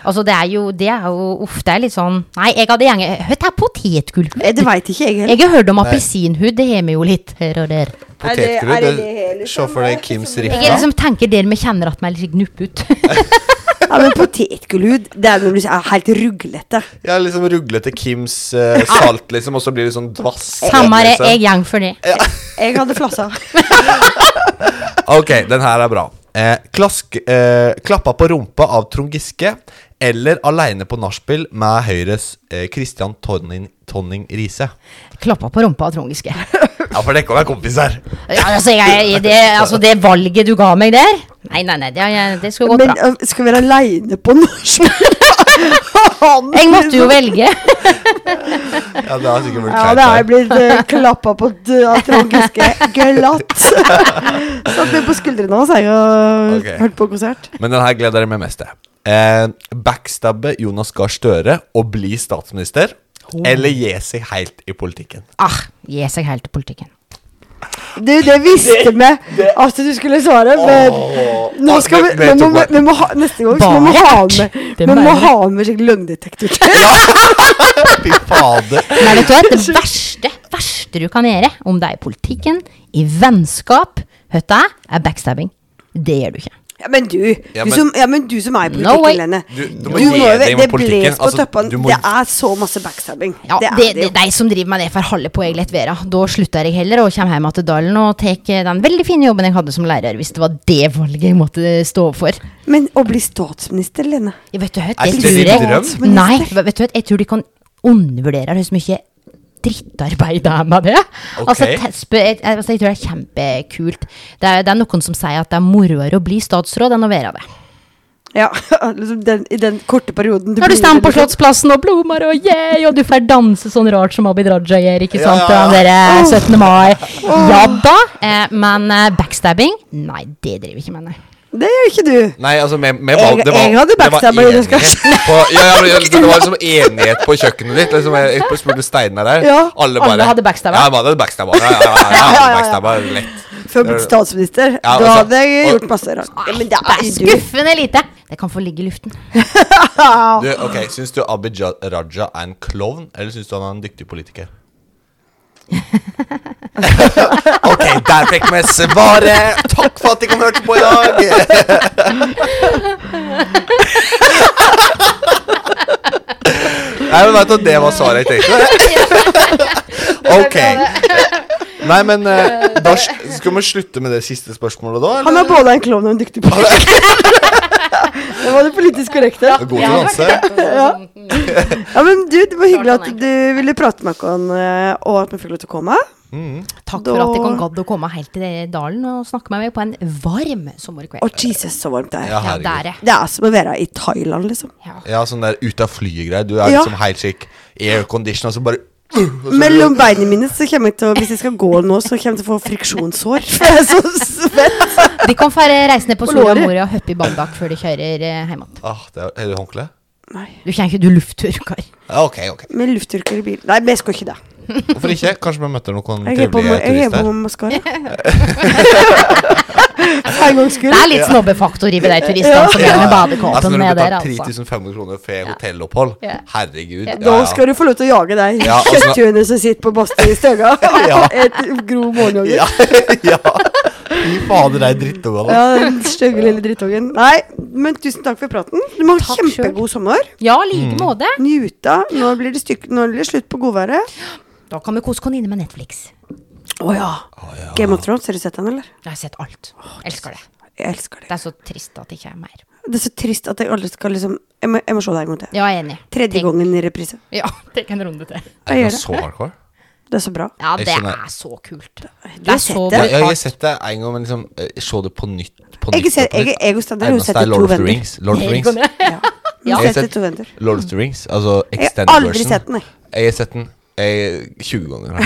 Altså, det er jo Det er jo Uff, det er litt sånn Nei, jeg hadde gjerne Hva er potetgullhud? Eh, Det veit ikke jeg heller. Jeg har hørt om appelsinhud, det har vi jo litt her og der. Potetgull? Se for deg Kims Jeg riffa. liksom tenker der vi kjenner at vi er litt gnupp ut. Ja, men potetgullhud, det er når du er helt ruglete. Ja, liksom ruglete Kims eh, salt, liksom, og så blir det sånn dvass. Samme det, liksom. jeg gjeng for det. Jeg hadde flassa. Ok, den her er bra. Eh, klask, eh, klappa på rumpa av Trond Giske eller aleine på nachspiel med Høyres eh, Christian Tonning, Tonning Riise? Klappa på rumpa av Trond Giske. Ja, for det kan være kompiser. Ja, altså, jeg, det, altså, det valget du ga meg der Nei, nei, nei, det, det skulle gått Men bra. øh, skal vi være aleine på norsk? Jeg måtte jo velge. Ja, det har sikkert blitt Ja, det har blitt uh, klappa på av Trond Giske glatt. Satt ned på skuldrene hans og okay. hørt på konsert. Men den her gleder jeg meg mest til. Eh, backstabbe Jonas Gahr Støre og bli statsminister. Eller gi seg helt i politikken. Ah, gi seg helt i politikken. Du, det visste vi at du skulle svare, men nå skal vi, vi, må, vi, vi må ha, Neste gang så må vi ha med Vi må ha med skikkelig løgndetektor. Fy fader. Nei, vet du hva, det verste, verste du kan gjøre, om det er i politikken, i vennskap, du er backstabbing. Det gjør du ikke. Ja, men du, Ja, du som, ja, men du som er i No politikken, Lene. Du, du må gi deg med politikken. på Altså, toppen. du må, Det er så masse backstabbing. Ja, det er det, det de som driver med det, får holde på jeg lett vera. Da slutter jeg heller og kommer hjem til Dalen og tar den veldig fine jobben jeg hadde som lærer, hvis det var det valget jeg måtte stå for. Men å bli statsminister, Lene ja, vet du hva, det tror det jeg din drøm? Nei, vet du hva, jeg tror de kan undervurdere hvor mye drittarbeid det er med det. Okay. Altså, tespe, jeg, altså, jeg tror det er kjempekult. Det er, det er noen som sier at det er moroere å bli statsråd enn å være det. Ja, liksom den, I den korte perioden Når du stemmer står på liksom- Slottsplassen og blomster og yeah, og du får danse sånn rart som Abid Raja gjør, ikke sant? ja, Den ja. der, eh, 17. mai. Ja da, eh, men eh, backstabbing? Nei, det driver ikke med, nei. Det gjør ikke du. Nei, altså med, med Jeg- det var, jeg hadde backstabba i på, ja, ja, Det var liksom enighet på kjøkkenet ditt. Liksom, jeg jeg spurte Steinar der. Ja, alle, alle hadde backstabba. Ja, alle hadde backstabba. Ja, ja, ja, ja, backstabba, lett. Før å bli statsminister. Ja, da altså, hadde jeg og- gjort masse rart. Ja, men det er skuffende lite. Det kan få ligge i luften. Du, ok, Syns du Abid Raja er en klovn, eller syns du han er en dyktig politiker? ok, der fikk vi svaret! Takk for at dere hørte på i dag! Nei, men vet du, Det var svaret jeg tenkte. Ok. Nei, men eh, da skal vi slutte med det siste spørsmålet, da? Han er både en klovn og en dyktig politiker. det var det politisk korrekte. God til å danse. Ja, men du, Det var hyggelig at du ville prate med oss, eh, og at vi fikk lov til å komme. Takk Da- for at jeg gadd å komme helt til dalen og snakke med meg på en varm sommerkveld. Å, Jesus, så varmt det er. Ja, Ja, herregud. der, ja. Det er som å være i Thailand, liksom. ja. Ja, sånn der ut av flyet-greier. Du er Ja. liksom helt slik aircondition, og så bare Mellom beina mine så kommer jeg til å Hvis jeg skal gå nå, så kommer jeg til å få friksjonshår. For jeg er så svett. De kan få reise ned på låret. Moria og hoppe i Bandak før de kjører eh, hjem igjen. Ah, det er, det håndkle? Nei. Du kjenner ikke du lufttørker. Ja, ok, ok. Med lufttørker i bilen. Nei, men jeg skal ikke det. Hvorfor ikke? Kanskje vi møter noen trivelige jeg er på turister? maskara. Det er litt snobbefaktor i de turistene som er med Altså, badekåpen når du betaler altså. 3500 kroner for hotellopphold Ja. Herregud. Da skal du få lov til å jage deg Ja, altså- kjøtthuene som sitter på Bastøy i Støga. Et grov morgenjogger. Ja, ja. Fy fader, de drittungene. Ja, den stygge lille drittungen. Nei, men tusen takk for praten. Du må ha Takk kjempegod sommer. Ja, like måte. Njuta. Nå blir det, styk, nå blir det slutt på godværet. Da kan vi kose oss inne med Netflix. Å ja. Game of Thrones, har du sett den, eller? Jeg har sett alt. Elsker det. Jeg elsker det. Det er så trist at det ikke er mer. Det er så trist at jeg aldri skal liksom Jeg må, jeg må se det en gang til. Ja, jeg er enig. Tredje Tenk- gangen i reprise. Ja, tenk en runde til. Jeg gjør det så hardcore? Det er så bra. Ja, det er så kult. Du Det har er sett så det? Ja, jeg har brutalt. sett det en gang, men liksom eh, Se det på nytt. På Jeg, nytt, ser, jeg, jeg, jeg, jeg har jo sett er det to Lord of the. Rings. Lord of the Rings. Ja. Ja. Jeg har sett. Lord of the Rings, altså extended version. Jeg har aldri sett den, jeg. Jeg har sett den Eh, jeg, 20 ganger.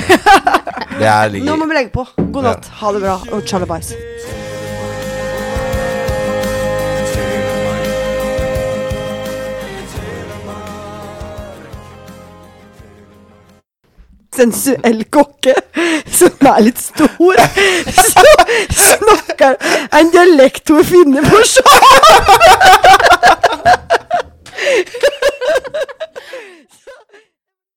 Det er ligger Nå må vi legge på. God natt. Ja. Ha det bra. Og tjalabais. sensuell kokke som er litt stor, så snakker en dialekt hun finner på sjøen!